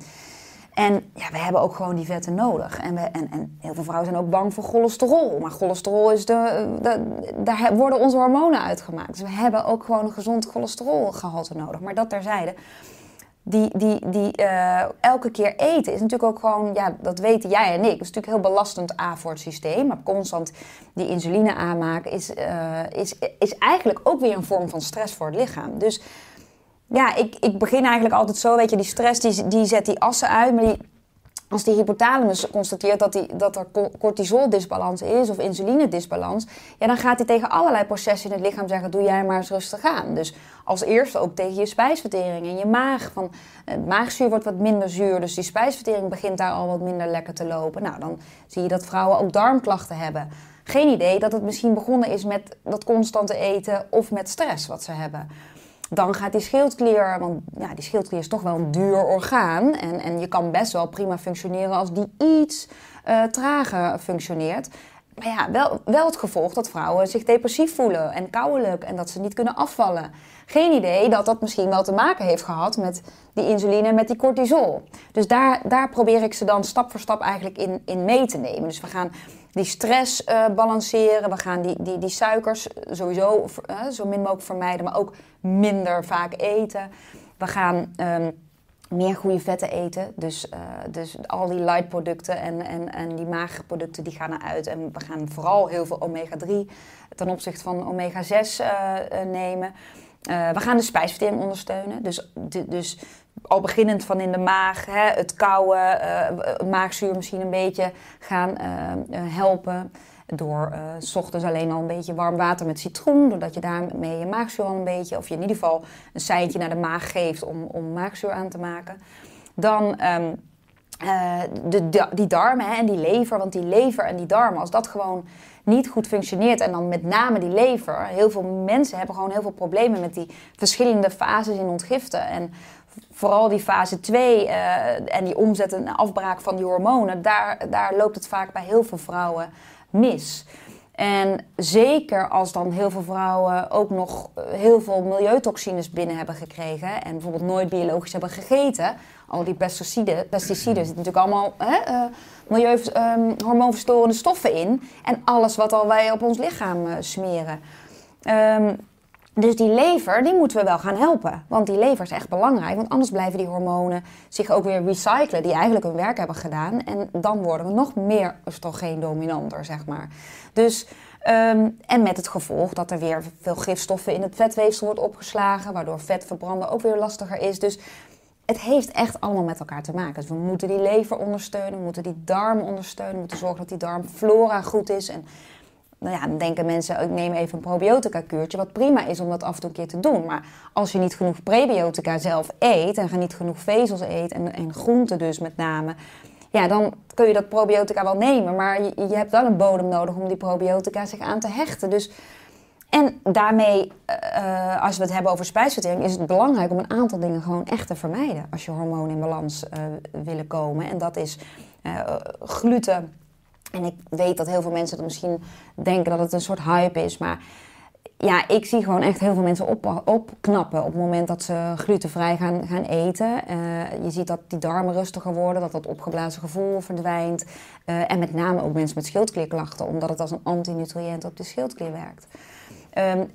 en ja, we hebben ook gewoon die vetten nodig. En, we, en, en heel veel vrouwen zijn ook bang voor cholesterol. Maar cholesterol is de, de, daar worden onze hormonen uitgemaakt. Dus we hebben ook gewoon een gezond cholesterolgehalte nodig. Maar dat terzijde. Die, die, die uh, elke keer eten is natuurlijk ook gewoon, ja, dat weten jij en ik. Dat is natuurlijk heel belastend A voor het systeem. Maar constant die insuline aanmaken is, uh, is, is eigenlijk ook weer een vorm van stress voor het lichaam. Dus ja, ik, ik begin eigenlijk altijd zo, weet je, die stress die, die zet die assen uit, maar die, als die hypothalamus constateert dat, die, dat er cortisoldisbalans is of insulinedisbalans, ja, dan gaat hij tegen allerlei processen in het lichaam zeggen: doe jij maar eens rustig aan. Dus als eerste ook tegen je spijsvertering en je maag. Van, het maagzuur wordt wat minder zuur, dus die spijsvertering begint daar al wat minder lekker te lopen. Nou, dan zie je dat vrouwen ook darmklachten hebben. Geen idee dat het misschien begonnen is met dat constante eten of met stress wat ze hebben. Dan gaat die schildklier, want ja, die schildklier is toch wel een duur orgaan. En, en je kan best wel prima functioneren als die iets uh, trager functioneert. Maar ja, wel, wel het gevolg dat vrouwen zich depressief voelen en koudelijk en dat ze niet kunnen afvallen. Geen idee dat dat misschien wel te maken heeft gehad met die insuline en met die cortisol. Dus daar, daar probeer ik ze dan stap voor stap eigenlijk in, in mee te nemen. Dus we gaan die stress uh, balanceren. We gaan die, die, die suikers sowieso uh, zo min mogelijk vermijden, maar ook minder vaak eten. We gaan um, meer goede vetten eten. Dus, uh, dus al die light producten en, en, en die magere producten die gaan eruit. En we gaan vooral heel veel omega-3 ten opzichte van omega-6 nemen. we gaan de spijsvertering ondersteunen. Dus, dus al beginnend van in de maag, hè, het kouwen, uh, maagzuur misschien een beetje gaan uh, helpen. Door s ochtends alleen al een beetje warm water met citroen. Doordat je daarmee je maagzuur al een beetje, of je in ieder geval een seintje naar de maag geeft om, om maagzuur aan te maken. Dan de, de, die darmen hè, en die lever. Want die lever en die darmen, als dat gewoon niet goed functioneert. En dan met name die lever. Heel veel mensen hebben gewoon heel veel problemen met die verschillende fases in ontgiften. En vooral die fase 2 uh, eh, en die omzet en afbraak van die hormonen, daar, daar loopt het vaak bij heel veel vrouwen mis. En zeker als dan heel veel vrouwen ook nog heel veel milieutoxines binnen hebben gekregen en bijvoorbeeld nooit biologisch hebben gegeten, al die pesticiden, pesticiden zitten natuurlijk allemaal uh, milieu, um, hormoonverstorende stoffen in en alles wat al wij op ons lichaam smeren. Um, dus die lever, die moeten we wel gaan helpen. Want die lever is echt belangrijk. Want anders blijven die hormonen zich ook weer recyclen, die eigenlijk hun werk hebben gedaan. En dan worden we nog meer oestrogeen-dominanter, zeg maar. Dus, um, en met het gevolg dat er weer veel gifstoffen in het vetweefsel wordt opgeslagen, waardoor vet verbranden ook weer lastiger is. Dus het heeft echt allemaal met elkaar te maken. Dus we moeten die lever ondersteunen, we moeten die darm ondersteunen, we moeten zorgen dat die darmflora goed is. En nou ja, dan denken mensen, ik neem even een probiotica kuurtje, wat prima is om dat af en toe een keer te doen. Maar als je niet genoeg prebiotica zelf eet en niet genoeg vezels eet en, en groenten dus met name, ja, dan kun je dat probiotica wel nemen. Maar je, je hebt wel een bodem nodig om die probiotica zich aan te hechten. Dus, en daarmee, uh, als we het hebben over spijsvertering, is het belangrijk om een aantal dingen gewoon echt te vermijden als je hormonen in balans uh, willen komen. En dat is gluten en ik weet dat heel veel mensen dat misschien denken dat het een soort hype is. Maar ja, ik zie gewoon echt heel veel mensen op, opknappen op het moment dat ze glutenvrij gaan, gaan eten. Eh, je ziet dat die darmen rustiger worden, dat dat opgeblazen gevoel verdwijnt. Eh, en met name ook mensen met schildklierklachten, omdat het als een antinutriënt op de schildklier werkt. Um,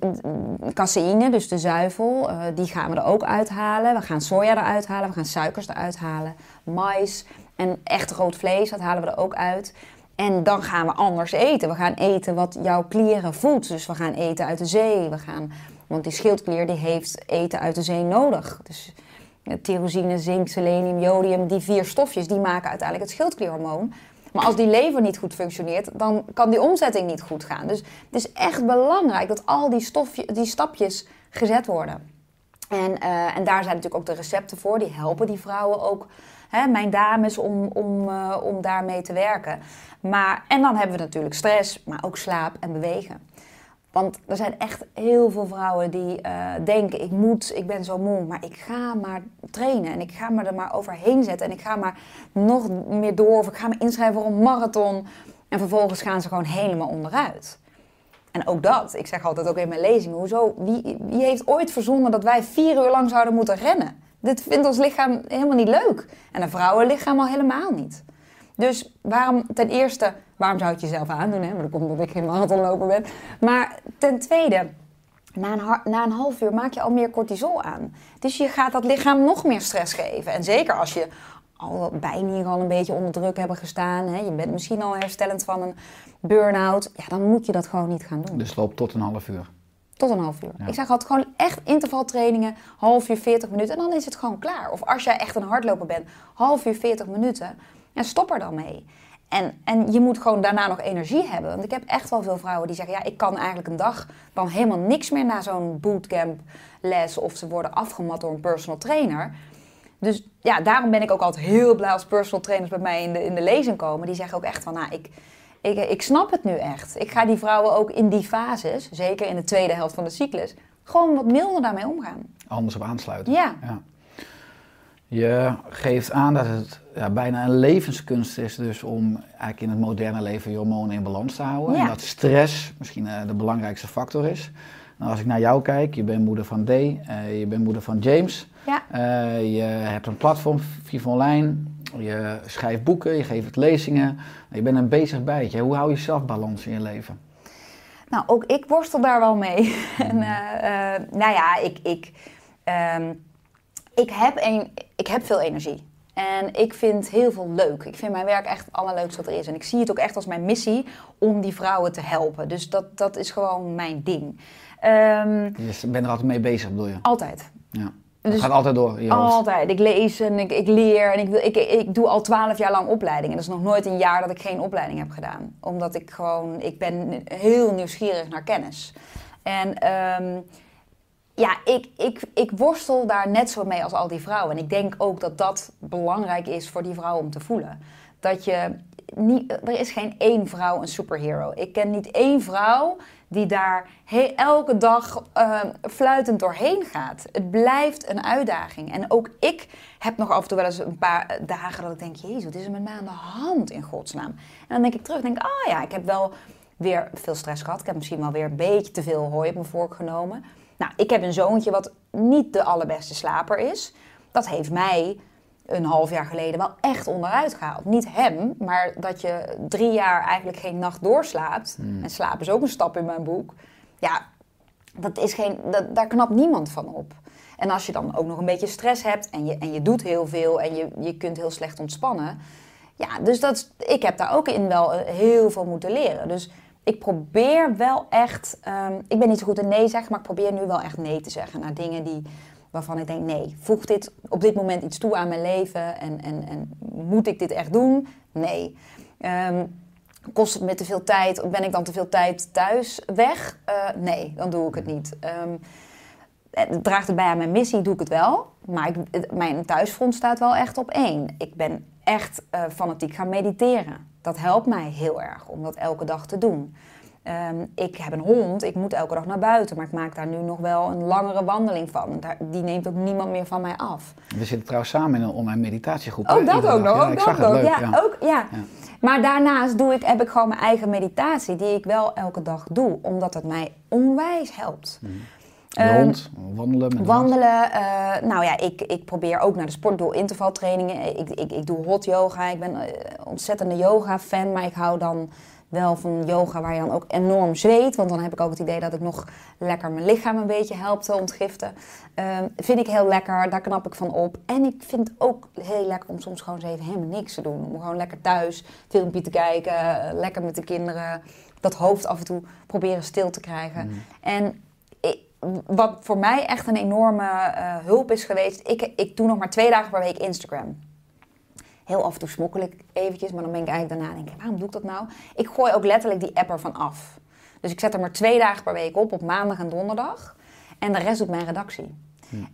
caseïne, dus de zuivel, uh, die gaan we er ook uithalen. We gaan soja eruit halen, we gaan suikers eruit halen. Mais en echt rood vlees, dat halen we er ook uit. En dan gaan we anders eten. We gaan eten wat jouw klieren voedt. Dus we gaan eten uit de zee. We gaan, want die schildklier die heeft eten uit de zee nodig. Dus tyrosine, zink, selenium, jodium, die vier stofjes, die maken uiteindelijk het schildklierhormoon. Maar als die lever niet goed functioneert, dan kan die omzetting niet goed gaan. Dus het is echt belangrijk dat al die, stofje, die stapjes gezet worden. En, uh, en daar zijn natuurlijk ook de recepten voor. Die helpen die vrouwen ook, hè, mijn dames, om, om, uh, om daarmee te werken. Maar, en dan hebben we natuurlijk stress, maar ook slaap en bewegen. Want er zijn echt heel veel vrouwen die uh, denken: ik moet, ik ben zo moe, maar ik ga maar trainen en ik ga me er maar overheen zetten en ik ga maar nog meer door of ik ga me inschrijven voor een marathon. En vervolgens gaan ze gewoon helemaal onderuit. En ook dat, ik zeg altijd ook in mijn lezingen: hoezo, wie, wie heeft ooit verzonnen dat wij vier uur lang zouden moeten rennen? Dit vindt ons lichaam helemaal niet leuk. En een vrouwenlichaam al helemaal niet. Dus waarom, ten eerste, waarom zou het jezelf aandoen? Hè? Maar dat komt omdat ik geen marathonloper ben. Maar ten tweede, na een, na een half uur maak je al meer cortisol aan. Dus je gaat dat lichaam nog meer stress geven. En zeker als je al bijna hier al een beetje onder druk hebben gestaan. Hè? Je bent misschien al herstellend van een burn-out. Ja, dan moet je dat gewoon niet gaan doen. Dus loop tot een half uur. Tot een half uur. Ik zeg altijd gewoon echt intervaltrainingen, half uur, 40 minuten en dan is het gewoon klaar. Of als jij echt een hardloper bent, half uur, 40 minuten. En stop er dan mee. En, en je moet gewoon daarna nog energie hebben. Want ik heb echt wel veel vrouwen die zeggen: ja, ik kan eigenlijk een dag dan helemaal niks meer na zo'n bootcamp les. Of ze worden afgemat door een personal trainer. Dus ja, daarom ben ik ook altijd heel blij als personal trainers bij mij in de, in de lezing komen. Die zeggen ook echt van, nou, ik, ik, ik snap het nu echt. Ik ga die vrouwen ook in die fases, zeker in de tweede helft van de cyclus, gewoon wat milder daarmee omgaan. Anders op aansluiten. Ja. ja. Je geeft aan dat het ja, bijna een levenskunst is dus om eigenlijk in het moderne leven je hormonen in balans te houden. Ja. En dat stress misschien uh, de belangrijkste factor is. Nou, als ik naar jou kijk, je bent moeder van Day, uh, je bent moeder van James. Ja. Uh, je hebt een platform, Viva Online. Je schrijft boeken, je geeft lezingen. Je bent een bezig bijtje. Hoe hou je zelf balans in je leven? Nou, ook ik worstel daar wel mee. en, nou ja, ik... ik um, ik heb, een, ik heb veel energie. En ik vind heel veel leuk. Ik vind mijn werk echt het allerleukste wat er is. En ik zie het ook echt als mijn missie om die vrouwen te helpen. Dus dat, dat is gewoon mijn ding. Um, je bent er altijd mee bezig, bedoel je? Altijd. Ja. Het dus gaat altijd door. Altijd. Ik lees en ik, ik leer en ik, ik, ik doe al twaalf jaar lang opleidingen. Dat is nog nooit een jaar dat ik geen opleiding heb gedaan. Omdat ik gewoon, ik ben heel nieuwsgierig naar kennis. En um, ja, ik, ik, ik worstel daar net zo mee als al die vrouwen. En ik denk ook dat dat belangrijk is voor die vrouwen om te voelen. Dat je niet, er is geen één vrouw een superhero. Ik ken niet één vrouw die daar elke dag uh, fluitend doorheen gaat. Het blijft een uitdaging. En ook ik heb nog af en toe wel eens een paar dagen dat ik denk: Jezus, wat is er met mij aan de hand in godsnaam? En dan denk ik terug, denk: Ah ja, ik heb wel weer veel stress gehad. Ik heb misschien wel weer een beetje te veel hooi op mijn vork genomen. Nou, ik heb een zoontje wat niet de allerbeste slaper is. Dat heeft mij een half jaar geleden wel echt onderuit gehaald. Niet hem, maar dat je drie jaar eigenlijk geen nacht doorslaapt. Hmm. En slaap is ook een stap in mijn boek. Ja, dat is geen, dat, daar knapt niemand van op. En als je dan ook nog een beetje stress hebt en je, en je doet heel veel en je, je kunt heel slecht ontspannen. Ja, dus dat, ik heb daar ook in wel heel veel moeten leren. Dus ik probeer wel echt, um, ik ben niet zo goed in nee zeggen, maar ik probeer nu wel echt nee te zeggen naar dingen die, waarvan ik denk, nee, voegt dit op dit moment iets toe aan mijn leven en, en, en moet ik dit echt doen? Nee. Um, kost het me te veel tijd? Ben ik dan te veel tijd thuis weg? Uh, nee, dan doe ik het niet. Um, draagt het bij aan mijn missie, doe ik het wel. Maar ik, mijn thuisfront staat wel echt op één. Ik ben echt uh, fanatiek gaan mediteren. Dat helpt mij heel erg om dat elke dag te doen. Um, ik heb een hond, ik moet elke dag naar buiten, maar ik maak daar nu nog wel een langere wandeling van. Daar, die neemt ook niemand meer van mij af. We zitten trouwens samen in een online meditatiegroep. Ook dat ook nog, ja, ook dat ook. leuk, ja, ja. Ook, ja. Ja. Maar daarnaast doe ik, heb ik gewoon mijn eigen meditatie, die ik wel elke dag doe, omdat het mij onwijs helpt. De Ehm, hond, wandelen met de hond. Wandelen, eh, nou ja, ik, ik probeer ook naar de sport, doe intervaltrainingen. Ik, ik, ik doe hot yoga, ik ben eh, ontzettende yoga-fan, maar ik hou dan wel van yoga waar je dan ook enorm zweet. Want dan heb ik ook het idee dat ik nog lekker mijn lichaam een beetje help te ontgiften. Ehm, vind ik heel lekker, daar knap ik van op. En ik vind het ook heel lekker om soms gewoon eens even helemaal niks te doen. Om gewoon lekker thuis filmpje te kijken, eh, lekker met de kinderen. Dat hoofd af en toe proberen stil te krijgen. En ik- wat voor mij echt een enorme eh, hulp is geweest. Ik, ik doe nog maar twee dagen per week Instagram. Heel af en toe smokkel ik eventjes, maar dan ben ik eigenlijk daarna denk ik, waarom doe ik dat nou? Ik gooi ook letterlijk die app ervan af. Dus ik zet er maar twee dagen per week op, op maandag en donderdag. En de rest doet mijn redactie.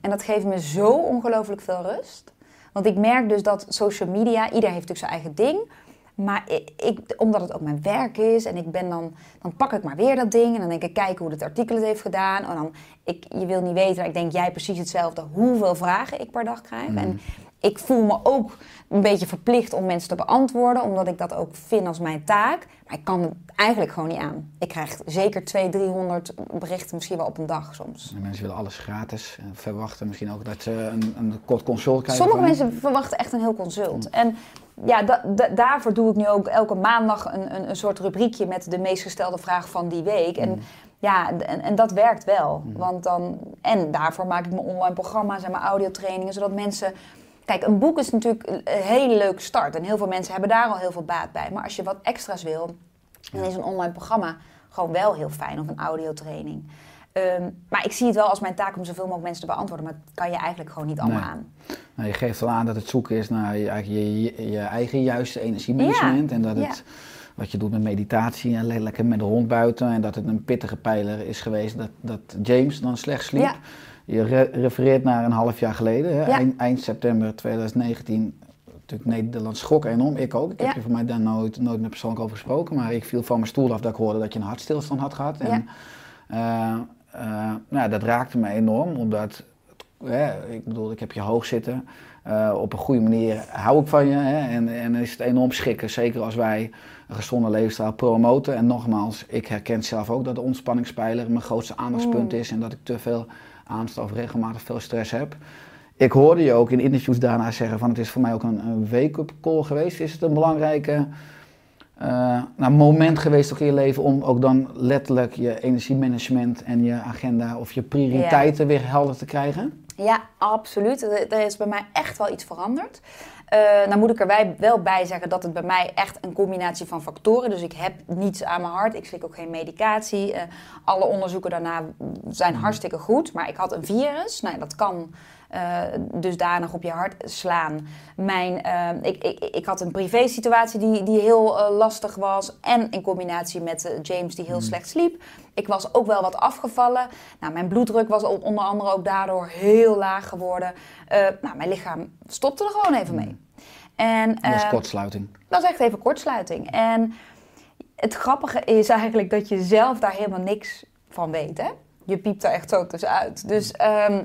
En dat geeft me zo ongelooflijk veel rust. Want ik merk dus dat social media, ieder heeft natuurlijk zijn eigen ding. Maar ik, ik, omdat het ook mijn werk is en ik ben dan, dan pak ik maar weer dat ding. En dan denk ik, kijken hoe het artikel het heeft gedaan. En dan, ik, je wil niet weten, maar ik denk jij precies hetzelfde, hoeveel vragen ik per dag krijg. En ik voel me ook een beetje verplicht om mensen te beantwoorden, omdat ik dat ook vind als mijn taak. Maar ik kan het eigenlijk gewoon niet aan. Ik krijg zeker 200, 300 berichten, misschien wel op een dag soms. En mensen willen alles gratis en verwachten misschien ook dat ze een, een kort consult krijgen. Sommige mensen verwachten echt een heel consult. En ja, da- da- daarvoor doe ik nu ook elke maandag een, een, een soort rubriekje met de meest gestelde vraag van die week. En ja, d- en, en dat werkt wel. Want dan, en daarvoor maak ik mijn online programma's en mijn audiotrainingen, zodat mensen... Kijk, een boek is natuurlijk een hele leuke start. En heel veel mensen hebben daar al heel veel baat bij. Maar als je wat extra's wil, dan is een online programma gewoon wel heel fijn. Of een audiotraining. Ehm, maar ik zie het wel als mijn taak om zoveel mogelijk mensen te beantwoorden. Maar dat kan je eigenlijk gewoon niet allemaal Nee. aan. Nou, je geeft al aan dat het zoeken is naar je, eigenlijk je, je, je eigen juiste energiemanagement. Ja, En dat ja. het, wat je doet met meditatie en le- lekker met de hond buiten. En dat het een pittige pijler is geweest dat, dat James dan slecht sliep. Ja. Je re- refereert naar een half jaar geleden, hè? Ja. Eind, eind september 2019. Natuurlijk Nederland schrok enorm, ik ook. Ik heb je voor mij daar nooit, nooit met persoonlijk over gesproken. Maar ik viel van mijn stoel af dat ik hoorde dat je een hartstilstand had gehad. En, eh, nou, ja, dat raakte me enorm, omdat ik bedoel, ik heb je hoog zitten. Eh, op een goede manier hou ik van je. Hè, en, en is het enorm schikken. Zeker als wij een gezonde levensstijl promoten. En nogmaals, ik herken zelf ook dat de ontspanningspijler mijn grootste aandachtspunt is. En dat ik te veel aanstof, regelmatig veel stress heb. Ik hoorde je ook in interviews daarna zeggen van het is voor mij ook een, een wake-up call geweest. Is het een belangrijke eh, nou, moment geweest ook in je leven om ook dan letterlijk je energiemanagement en je agenda of je prioriteiten weer helder te krijgen? Ja, absoluut. Er is bij mij echt wel iets veranderd. Eh nou moet ik er wel bij zeggen dat het bij mij echt een combinatie van factoren. Dus ik heb niets aan mijn hart. Ik slik ook geen medicatie. Eh, alle onderzoeken daarna zijn hartstikke goed. Maar ik had een virus. Nou, dat kan eh, dusdanig op je hart slaan. Mijn, ik, ik, ik had een privé situatie die, die heel lastig was. En in combinatie met James die heel slecht sliep. Ik was ook wel wat afgevallen. Nou, mijn bloeddruk was onder andere ook daardoor heel laag geworden. Nou, mijn lichaam stopte er gewoon even mee. En, Dat is eh, kortsluiting. dat is echt even kortsluiting. En het grappige is eigenlijk dat je zelf daar helemaal niks van weet. Hè? Je piept er echt zo tussenuit. Dus, ehm,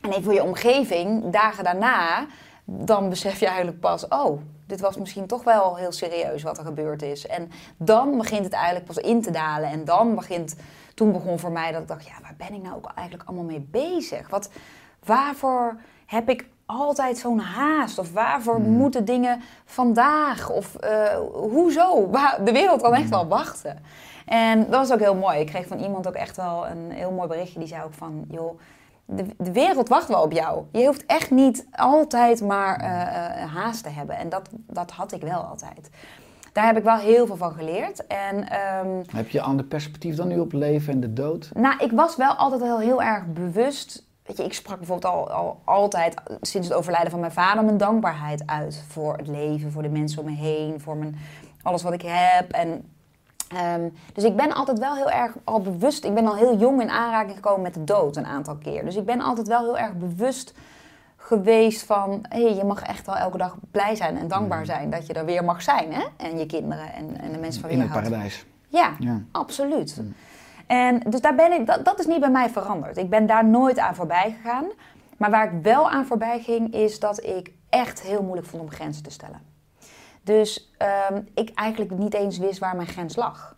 en even voor je omgeving, dagen daarna, dan besef je eigenlijk pas... oh, dit was misschien toch wel heel serieus wat er gebeurd is. En dan begint het eigenlijk pas in te dalen. En dan begint... Toen begon voor mij dat ik dacht, ja, waar ben ik nou ook eigenlijk allemaal mee bezig? Wat, waarvoor heb ik altijd zo'n haast? Of waarvoor moeten dingen vandaag? Of eh, hoezo? De wereld kan echt wel wachten. En dat was ook heel mooi. Ik kreeg van iemand ook echt wel een heel mooi berichtje. Die zei ook van, joh, de, de wereld wacht wel op jou. Je hoeft echt niet altijd maar eh, haast te hebben. En dat, dat had ik wel altijd. Daar heb ik wel heel veel van geleerd. En ehm, Heb je een ander perspectief dan nu op leven en de dood? nou, ik was wel altijd heel, heel erg bewust. Weet je, ik sprak bijvoorbeeld al, al altijd sinds het overlijden van mijn vader mijn dankbaarheid uit voor het leven, voor de mensen om me heen, voor mijn, alles wat ik heb. En, ehm, dus ik ben altijd wel heel erg al bewust. Ik ben al heel jong in aanraking gekomen met de dood een aantal keer. Dus ik ben altijd wel heel erg bewust geweest van... hé, hey, je mag echt wel elke dag blij zijn en dankbaar zijn dat je er weer mag zijn. Hè? En je kinderen en, en de mensen van wie In je het houdt. paradijs. Ja, Ja. absoluut. En dus daar ben ik, dat, dat is niet bij mij veranderd. Ik ben daar nooit aan voorbij gegaan. Maar waar ik wel aan voorbij ging, is dat ik echt heel moeilijk vond om grenzen te stellen. Dus ehm, ik eigenlijk niet eens wist waar mijn grens lag.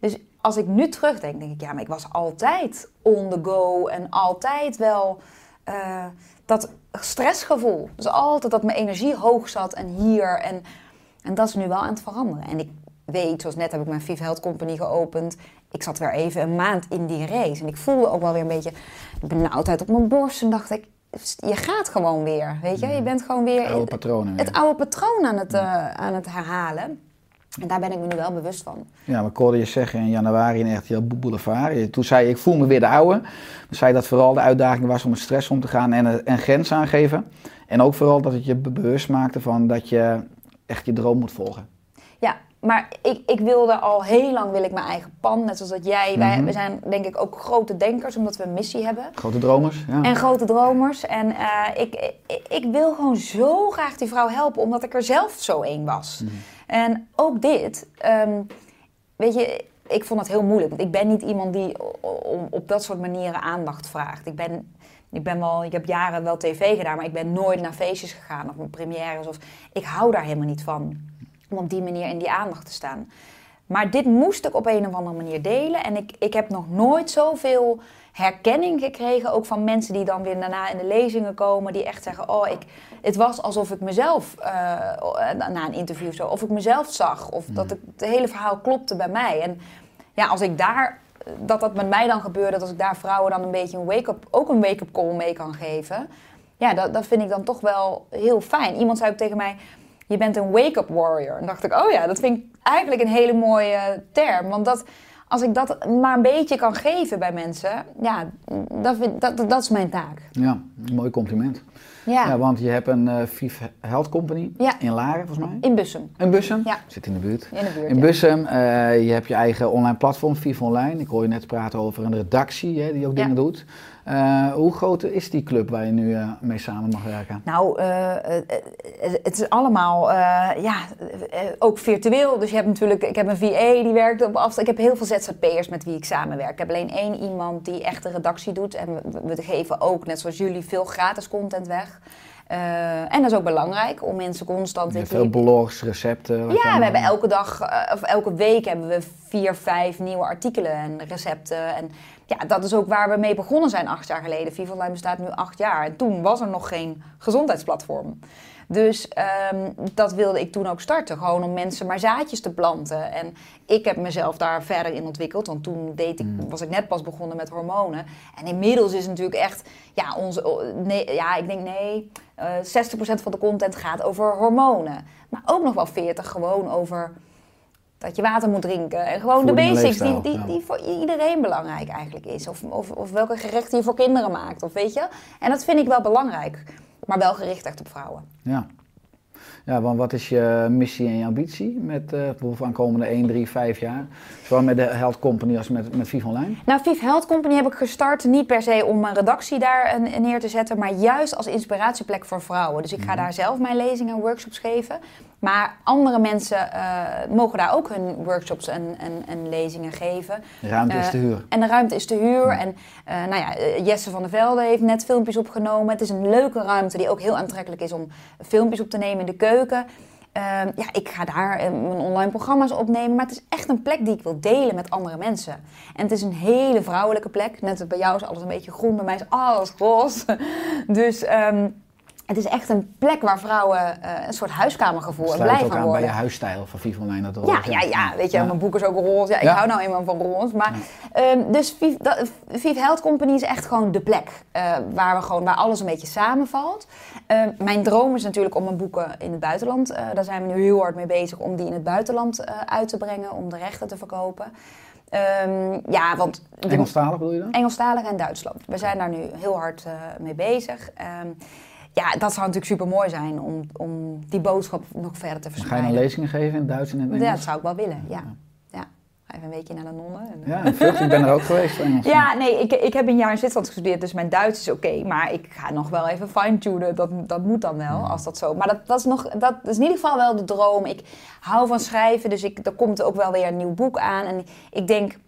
Dus als ik nu terugdenk, denk ik, ja, maar ik was altijd on the go en altijd wel eh, dat stressgevoel. Dus altijd dat mijn energie hoog zat en hier. En, en dat is nu wel aan het veranderen. En ik weet, zoals net heb ik mijn Vive Health Company geopend. Ik zat weer even een maand in die race. En ik voelde ook wel weer een beetje benauwdheid op mijn borst. En dacht ik, je gaat gewoon weer, weet je. Je bent gewoon weer Oude patronen weer. het oude patroon aan het, eh, aan het herhalen. En daar ben ik me nu wel bewust van. Ja, we hoorden je zeggen in januari in RTL Boulevard. Toen zei je, ik voel me weer de oude. Toen zei je dat vooral de uitdaging was om met stress om te gaan en, eh, en grens aangeven. En ook vooral dat het je be- bewust maakte van dat je echt je droom moet volgen. Maar ik, ik wilde al heel lang wil ik mijn eigen pan. Net zoals dat jij. Wij, Mhm. we zijn denk ik ook grote denkers, omdat we een missie hebben. Grote dromers. Ja. En grote dromers. En eh, ik, ik, ik wil gewoon zo graag die vrouw helpen, omdat ik er zelf zo één was. En ook dit, ehm, weet je, ik vond het heel moeilijk. Want ik ben niet iemand die op dat soort manieren aandacht vraagt. Ik ben, ik ben wel, ik heb jaren wel tv gedaan, maar ik ben nooit naar feestjes gegaan of naar premières. Of, ik hou daar helemaal niet van, om op die manier in die aandacht te staan. Maar dit moest ik op een of andere manier delen. En ik, ik heb nog nooit zoveel herkenning gekregen. Ook van mensen die dan weer daarna in de lezingen komen. Die echt zeggen, oh, ik, het was alsof ik mezelf, eh, na een interview zo, of ik mezelf zag. Of dat het, het hele verhaal klopte bij mij. En ja, als ik daar, dat dat met mij dan gebeurde. Dat als ik daar vrouwen dan een beetje een wake-up, ook een wake-up call mee kan geven. Ja, dat, dat vind ik dan toch wel heel fijn. Iemand zei ook tegen mij, je bent een wake-up warrior. En dacht ik, oh ja, dat vind ik eigenlijk een hele mooie term. Want dat, als ik dat maar een beetje kan geven bij mensen, ja, dat, vind, dat, dat is mijn taak. Ja, een mooi compliment. Ja, Ja, want je hebt een eh Vive Health Company Ja. in Laren, volgens mij. in Bussum, In Bussum? Ja. Zit in de buurt. in de buurt. In. Bussum, eh, je hebt je eigen online platform, Vive Online. Ik hoor je net praten over een redactie hè, die ook dingen doet. Eh, hoe groot is die club waar je nu eh, mee samen mag werken? Nou, eh, het is allemaal, ja, ook virtueel. Dus je hebt natuurlijk, ik heb een VA die werkt op afstand. Ik heb heel veel ZZP'ers met wie ik samenwerk. Ik heb alleen één iemand die echt de redactie doet. En we, we geven ook, net zoals jullie, veel gratis content weg. En dat is ook belangrijk om mensen constant... Je veel blogs, recepten. Ja, we hebben elke dag of elke week hebben we vier, vijf nieuwe artikelen en recepten. En ja, dat is ook waar we mee begonnen zijn acht jaar geleden. Viva Online bestaat nu acht jaar. En toen was er nog geen gezondheidsplatform. Dus ehm, dat wilde ik toen ook starten. Gewoon om mensen maar zaadjes te planten. En ik heb mezelf daar verder in ontwikkeld. Want toen deed ik, was ik net pas begonnen met hormonen. En inmiddels is het natuurlijk echt... Ja, onze, nee, ja ik denk nee... eh 60% van de content gaat over hormonen. Maar ook nog wel 40 gewoon over dat je water moet drinken. En gewoon de basics die, die, ja. die voor iedereen belangrijk eigenlijk is. Of, of, of welke gerechten je voor kinderen maakt. Of weet je. En dat vind ik wel belangrijk. Maar wel gericht echt op vrouwen. Ja. Ja, want wat is je missie en je ambitie met eh bijvoorbeeld aankomende 1, 3, 5 jaar? Zowel met de Health Company als met, met Vive Online? Nou, Vive Health Company heb ik gestart niet per se om een redactie daar een- neer te zetten, maar juist als inspiratieplek voor vrouwen. Dus ik ga daar zelf mijn lezingen en workshops geven. Maar andere mensen eh, mogen daar ook hun workshops en, en, en lezingen geven. De ruimte is Eh, te huur. En de ruimte is te huur. En eh, nou ja, Jesse van der Velde heeft net filmpjes opgenomen. Het is een leuke ruimte die ook heel aantrekkelijk is om filmpjes op te nemen in de keuken. Ehm, ja, ik ga daar mijn online programma's opnemen. Maar het is echt een plek die ik wil delen met andere mensen. En het is een hele vrouwelijke plek. Net als bij jou is alles een beetje groen. Bij mij is alles roze. Dus ehm, het is echt een plek waar vrouwen eh, een soort huiskamergevoel en Sluit blij ook van aan bij worden. je huisstijl van Vive Online. Dat Ja, roze. ja, ja, weet je, Ja. mijn boek is ook roze. Ja, ik Ja. hou nou eenmaal van roze. Maar, ehm, dus dat- Vive Health Company is echt gewoon de plek eh, waar, we gewoon, waar alles een beetje samenvalt. Ehm, mijn droom is natuurlijk om mijn boeken in het buitenland, eh, daar zijn we nu heel hard mee bezig, om die in het buitenland uit te brengen, om de rechten te verkopen. Ehm, ja, want Engelstalig bedoel je dan? Engelstalig en Duitsland. We zijn daar nu heel hard mee bezig. Ja, dat zou natuurlijk super mooi zijn om, om die boodschap nog verder te Ga je verspreiden. dan lezingen geven in het Duits en in het Ja, dat Engels? zou ik wel willen, ja. ja. Ga even een weekje naar de nonnen. En, Ja, Vught, ik ben er ook geweest Engels. Ja, nee, ik, ik heb een jaar in Zwitserland gestudeerd, dus mijn Duits is oké. maar ik ga nog wel even fine-tunen, dat, dat moet dan wel, als dat zo. Maar dat, dat, is nog, dat is in ieder geval wel de droom. Ik hou van schrijven, dus ik, er komt ook wel weer een nieuw boek aan. En ik denk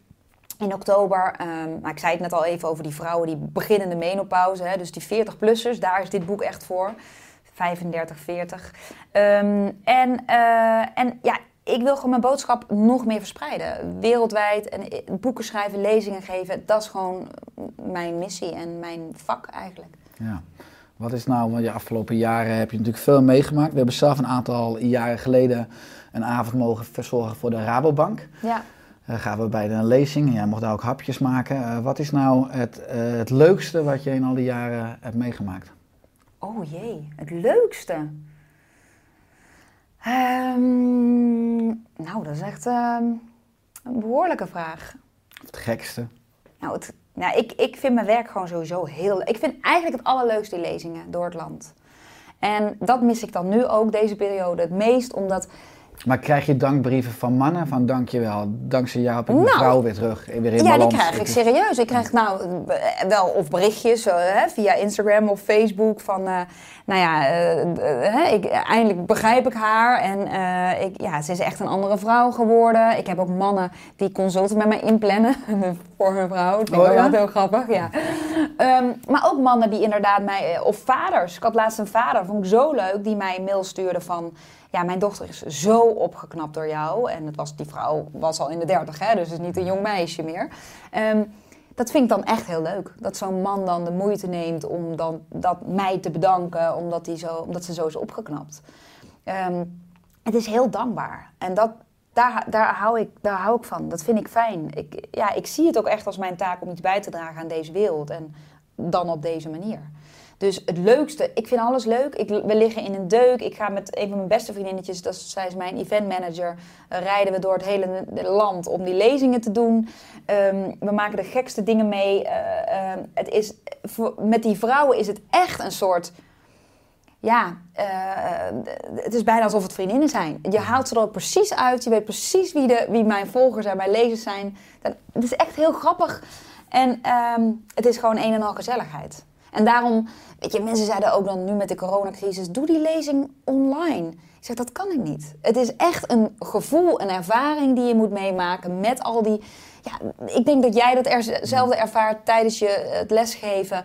in oktober, maar ik zei het net al even over die vrouwen die beginnende menopauze, hè, dus die 40-plussers, daar is dit boek echt voor. 35, 40. Ehm, en, eh, en ja, ik wil gewoon mijn boodschap nog meer verspreiden. Wereldwijd. En eh, boeken schrijven, lezingen geven. Dat is gewoon mijn missie en mijn vak eigenlijk. Ja. Wat is nou, want de afgelopen jaren heb je natuurlijk veel meegemaakt. We hebben zelf een aantal jaren geleden een avond mogen verzorgen voor de Rabobank. Ja. Dan gaan we bij een lezing en jij mocht daar ook hapjes maken. Eh, wat is nou het, eh, het leukste wat je in al die jaren hebt meegemaakt? Oh jee, het leukste. Ehm, nou, dat is echt ehm, een behoorlijke vraag. Of het gekste? Nou, het, nou ik, ik vind mijn werk gewoon sowieso heel... Ik vind eigenlijk het allerleukste die lezingen door het land. En dat mis ik dan nu ook, deze periode, het meest, omdat... Maar krijg je dankbrieven van mannen? Van dankjewel, dankzij jou heb ik mijn Nou, vrouw weer terug, weer in Ja, die krijg ik serieus. Ik krijg nou wel of berichtjes eh, hè, via Instagram of Facebook van, eh, nou ja, eh, ik, eindelijk begrijp ik haar en ik, ja, ze is echt een andere vrouw geworden. Ik heb ook mannen die consulten met mij inplannen voor hun vrouw. Dat vind ik Oh, ook ja? altijd heel grappig, ja. Ehm, maar ook mannen die inderdaad mij, of vaders. Ik had laatst een vader, vond ik zo leuk, die mij een mail stuurde van... Ja, mijn dochter is zo opgeknapt door jou. En het was, die vrouw was al in de dertig, hè, dus is niet een jong meisje meer. Ehm, dat vind ik dan echt heel leuk. Dat zo'n man dan de moeite neemt om dan, dat mij te bedanken, omdat, die zo, omdat ze zo is opgeknapt. Ehm, het is heel dankbaar. En dat, daar, daar, hou ik, daar hou ik van. Dat vind ik fijn. Ik, ja, ik zie het ook echt als mijn taak om iets bij te dragen aan deze wereld. En dan op deze manier. Dus het leukste, ik vind alles leuk. Ik, we liggen in een deuk. Ik ga met een van mijn beste vriendinnetjes, dat is, zij is mijn eventmanager, eh, rijden we door het hele land om die lezingen te doen. Ehm, we maken de gekste dingen mee. Eh, ehm, het is, voor, met die vrouwen is het echt een soort ja, eh, het is bijna alsof het vriendinnen zijn. Je haalt ze er ook precies uit. Je weet precies wie, de, wie mijn volgers en mijn lezers zijn. Dat, het is echt heel grappig. En ehm, het is gewoon een en al gezelligheid. En daarom, weet je, mensen zeiden ook dan nu met de coronacrisis... doe die lezing online. Ik zeg, dat kan ik niet. Het is echt een gevoel, een ervaring die je moet meemaken met al die... Ja, ik denk dat jij dat hetzelfde ervaart tijdens je het lesgeven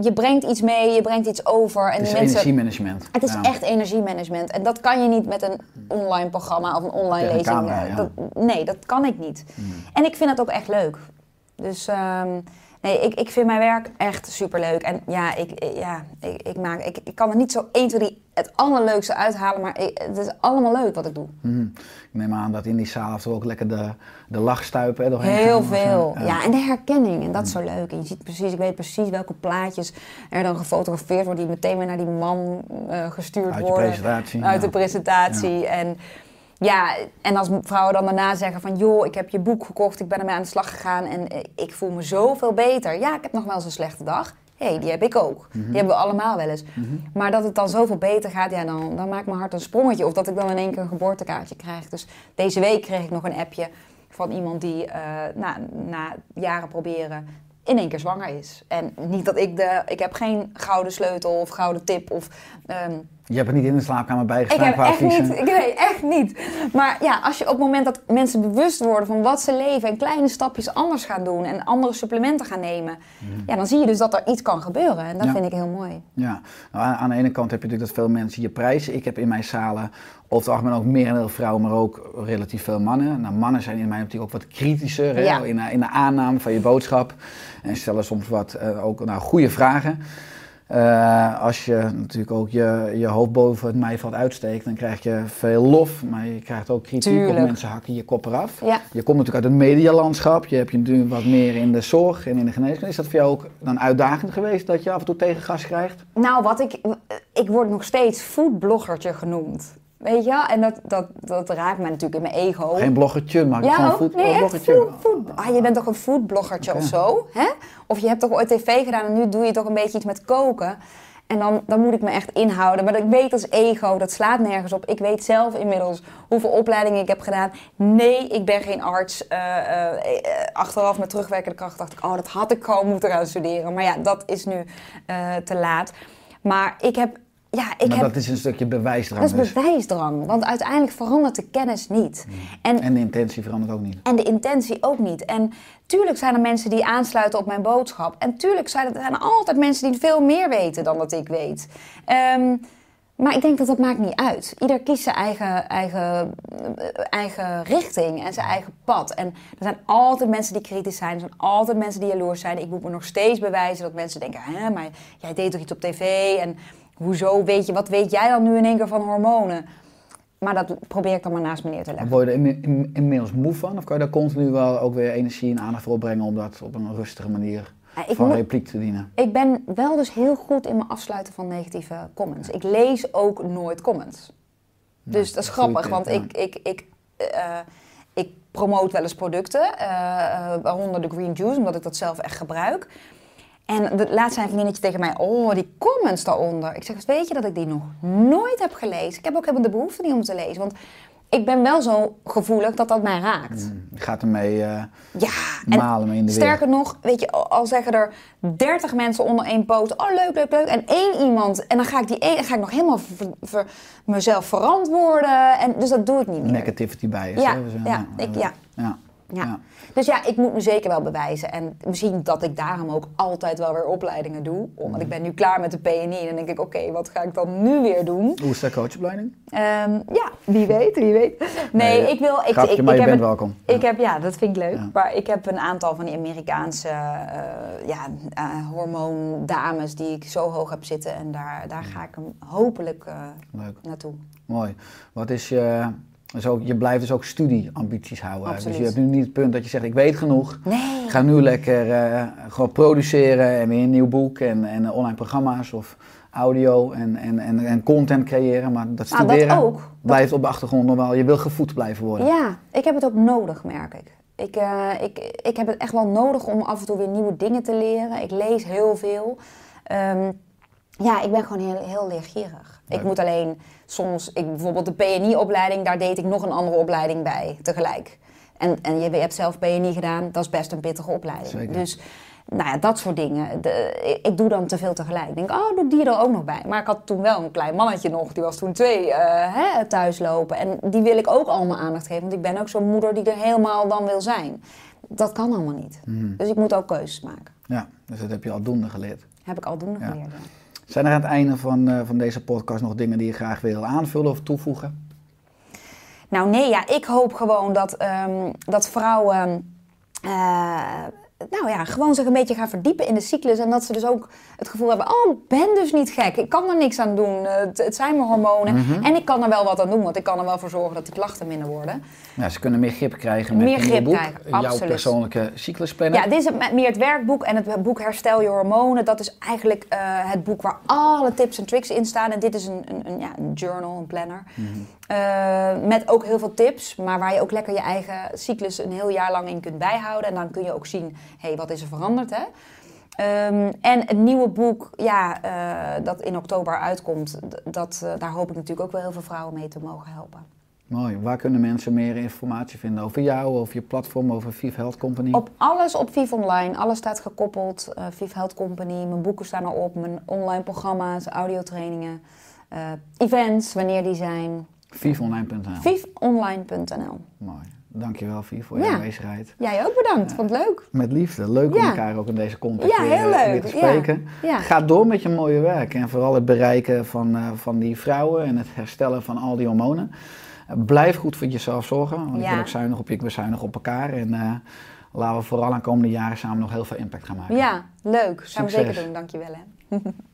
je brengt iets mee, je brengt iets over. En Het is mensen, energiemanagement. het is Ja. echt energiemanagement. En dat kan je niet met een online programma of een online Tegen lezing. camera, eh, ja. dat, nee, dat kan ik niet. En ik vind het ook echt leuk. Dus ehm, nee, ik, ik vind mijn werk echt superleuk. En ja, ik, ja, ik, ik, maak, ik, ik kan er niet zo 1, 2, 3 het allerleukste uithalen. Maar ik- het is allemaal leuk wat ik doe. Mhm. Ik neem aan dat in die zaal toe ook lekker de, de lachstuipen doorheen Heel gaan. veel. Ja. Ja. en de herkenning. En dat is zo leuk. En je ziet precies, ik weet precies welke plaatjes er dan gefotografeerd worden, die meteen weer naar die man eh, gestuurd Uit worden. presentatie, Uit ja. de presentatie. En ja, en als vrouwen dan daarna zeggen van joh, ik heb je boek gekocht, ik ben ermee aan de slag gegaan en eh, ik voel me zoveel beter. Ja, ik heb nog wel eens een slechte dag. Hé, hey, die heb ik ook. Mhm. Die hebben we allemaal wel eens. Maar dat het dan zoveel beter gaat, ja, dan, dan maakt mijn hart een sprongetje. Of dat ik dan in één keer een geboortekaartje krijg. Dus deze week kreeg ik nog een appje van iemand die eh, na, na jaren proberen in één keer zwanger is. En niet dat ik de... Ik heb geen gouden sleutel of gouden tip of... ehm, Je hebt het niet in de slaapkamer ik bijgestaan heb qua echt adviezen. niet, ik nee, echt niet. Maar ja, als je op het moment dat mensen bewust worden van wat ze leven en kleine stapjes anders gaan doen en andere supplementen gaan nemen, ja, dan zie je dus dat er iets kan gebeuren. En dat Ja. vind ik heel mooi. Ja, nou, aan, aan de ene kant heb je natuurlijk dat veel mensen je prijzen. Ik heb in mijn zalen over het algemeen ook meer en heel vrouwen, maar ook relatief veel mannen. Nou, mannen zijn in mij natuurlijk ook wat kritischer Ja. in, de, in de aanname van je boodschap. En stellen soms wat eh, ook nou, goede vragen. Eh, als je natuurlijk ook je, je hoofd boven het maaiveld uitsteekt, dan krijg je veel lof. Maar je krijgt ook kritiek Tuurlijk. op mensen hakken je kop eraf. Ja. Je komt natuurlijk uit het medialandschap. Je hebt je natuurlijk wat meer in de zorg en in de geneeskunde. Is dat voor jou ook dan uitdagend geweest dat je af en toe tegengas krijgt? Nou, wat ik, ik word nog steeds foodbloggertje genoeg. Weet je? En dat, dat, dat raakt mij natuurlijk in mijn ego. Geen bloggertje, maar Ja, gewoon ook? voet, nee, echt bloggertje. food, food. Ah, je bent toch een foodbloggertje of zo? Hè? Of je hebt toch ooit tv gedaan en nu doe je toch een beetje iets met koken. En dan, dan moet ik me echt inhouden. Maar ik weet als ego, dat slaat nergens op. Ik weet zelf inmiddels hoeveel opleidingen ik heb gedaan. Nee, ik ben geen arts. Eh, eh, achteraf met terugwerkende kracht dacht ik, oh, dat had ik gewoon moeten gaan studeren. Maar ja, dat is nu eh, te laat. Maar ik heb... Ja, ik maar heb dat is een stukje bewijsdrang dat is dus. bewijsdrang. Want uiteindelijk verandert de kennis niet. En En de intentie verandert ook niet. en de intentie ook niet. En tuurlijk zijn er mensen die aansluiten op mijn boodschap. En tuurlijk zijn er, zijn er altijd mensen die veel meer weten dan dat ik weet. Ehm, Maar ik denk dat dat maakt niet uit. Ieder kiest zijn eigen, eigen, eh, eigen richting en zijn eigen pad. En er zijn altijd mensen die kritisch zijn. Er zijn altijd mensen die jaloers zijn. Ik moet me nog steeds bewijzen dat mensen denken... Hè, maar jij deed toch iets op tv? En hoezo weet je... Wat weet jij dan nu in één keer van hormonen? Maar dat probeer ik dan maar naast me neer te leggen. Word je er in- in- inmiddels moe van? Of kan je daar continu wel ook weer energie en aandacht voor opbrengen... om dat op een rustige manier ik van moet- repliek te dienen? Ik ben wel dus heel goed in mijn afsluiten van negatieve comments. Ik lees ook nooit comments. Dus dat is grappig, tip, want ja. ik, ik, ik, eh, ik promoot wel eens producten, eh, eh, waaronder de Green Juice, omdat ik dat zelf echt gebruik. En de, laatst zei een vriendinnetje tegen mij, oh, die comments daaronder. Ik zeg, weet je dat ik die nog nooit heb gelezen? Ik heb ook helemaal de behoefte niet om te lezen, want ik ben wel zo gevoelig dat dat mij raakt. Je gaat ermee eh, Ja, en malen mee in de weer. sterker nog, weet je, al zeggen er 30 mensen onder één post, oh leuk, leuk, leuk, en één iemand, en dan ga ik die één, ga ik nog helemaal ver- ver- mezelf verantwoorden, en dus dat doe ik niet meer. Negativity bij is. Ja, hè? Dus, eh, ja, ik- ja. ja. Ja. Dus ja, ik moet me zeker wel bewijzen. En misschien dat ik daarom ook altijd wel weer opleidingen doe. Omdat ik ben nu klaar met de PNI. En dan denk ik, oké, wat ga ik dan nu weer doen? Hoe is de coachopleiding? Ehm, ja, wie weet, wie weet. Nee, Nee, ik wil... Ik, grapje, ik, maar ik je heb bent een- welkom. Ik heb, ja, dat vind ik leuk. Ja. Maar ik heb een aantal van die Amerikaanse eh ja, eh, hormoondames die ik zo hoog heb zitten. En daar, daar ga ik hem hopelijk eh, Leuk, naartoe. mooi. Wat is je... Dus ook, je blijft dus ook studieambities houden. Absoluut. Dus je hebt nu niet het punt dat je zegt, ik weet genoeg. Nee. Ga nu lekker eh, gewoon produceren en weer een nieuw boek en, en online programma's of audio en, en, en, en content creëren. Maar dat Nou, dat studeren. Dat- blijft op de achtergrond nog wel. Je wil gevoed blijven worden. Ja, ik heb het ook nodig, merk ik. Ik, eh, ik. ik heb het echt wel nodig om af en toe weer nieuwe dingen te leren. Ik lees heel veel. Ehm, ja, ik ben gewoon heel, heel leergierig. Ik moet alleen soms, ik, bijvoorbeeld de PNI-opleiding, daar deed ik nog een andere opleiding bij tegelijk. En, en je hebt zelf PNI gedaan, dat is best een pittige opleiding. Zeker. Dus nou ja, dat soort dingen. De, ik, ik doe dan te veel tegelijk. Ik denk, oh, doe die er ook nog bij. Maar ik had toen wel een klein mannetje nog, die was toen twee, eh, hè, thuislopen. En die wil ik ook allemaal aandacht geven, want ik ben ook zo'n moeder die er helemaal dan wil zijn. Dat kan allemaal niet. Mhm. Dus ik moet ook keuzes maken. Ja, dus dat heb je aldoende geleerd. Heb ik al doen Ja. geleerd. ja. Zijn er aan het einde van, eh, van deze podcast nog dingen die je graag wil aanvullen of toevoegen? Nou nee, ja, ik hoop gewoon dat, ehm, dat vrouwen eh, nou ja, gewoon zich een beetje gaan verdiepen in de cyclus. En dat ze dus ook het gevoel hebben, oh, ik ben dus niet gek. Ik kan er niks aan doen. Het, het zijn mijn hormonen. Mhm. En ik kan er wel wat aan doen, want ik kan er wel voor zorgen dat die klachten minder worden. Ja, ze kunnen meer grip krijgen met Meer grip boek. krijgen, Jouw absoluut. persoonlijke cyclusplanner. Ja, dit is het, meer het werkboek en het boek Herstel je hormonen. Dat is eigenlijk eh, het boek waar alle tips en tricks in staan. En dit is een, een, een, ja, een journal, een planner. Eh, met ook heel veel tips, maar waar je ook lekker je eigen cyclus een heel jaar lang in kunt bijhouden. En dan kun je ook zien, hé, hey, wat is er veranderd, hè? Ehm, en het nieuwe boek, ja, eh, dat in oktober uitkomt, dat, eh, daar hoop ik natuurlijk ook wel heel veel vrouwen mee te mogen helpen. Mooi. Waar kunnen mensen meer informatie vinden over jou, over je platform, over Vive Health Company? Op alles op Viv Online. Alles staat gekoppeld. eh Viv Health Company. Mijn boeken staan erop. Mijn online programma's, audiotrainingen, events, wanneer die zijn. Vivonline.nl. Mooi. Dankjewel Vive voor je Ja. aanwezigheid. Jij ook bedankt. Vond het leuk. Met liefde. Leuk om elkaar ook in deze context Ja, weer, heel eh, leuk. weer te Ja. spreken. Ga door met je mooie werk en vooral het bereiken van, eh, van die vrouwen en het herstellen van al die hormonen. Eh, blijf goed voor jezelf zorgen, want ik ben ook zuinig op je, ik ben zuinig op elkaar. En laten we vooral aan komende jaren samen nog heel veel impact gaan maken. Ja, leuk. Gaan we zeker doen. Dankjewel hè.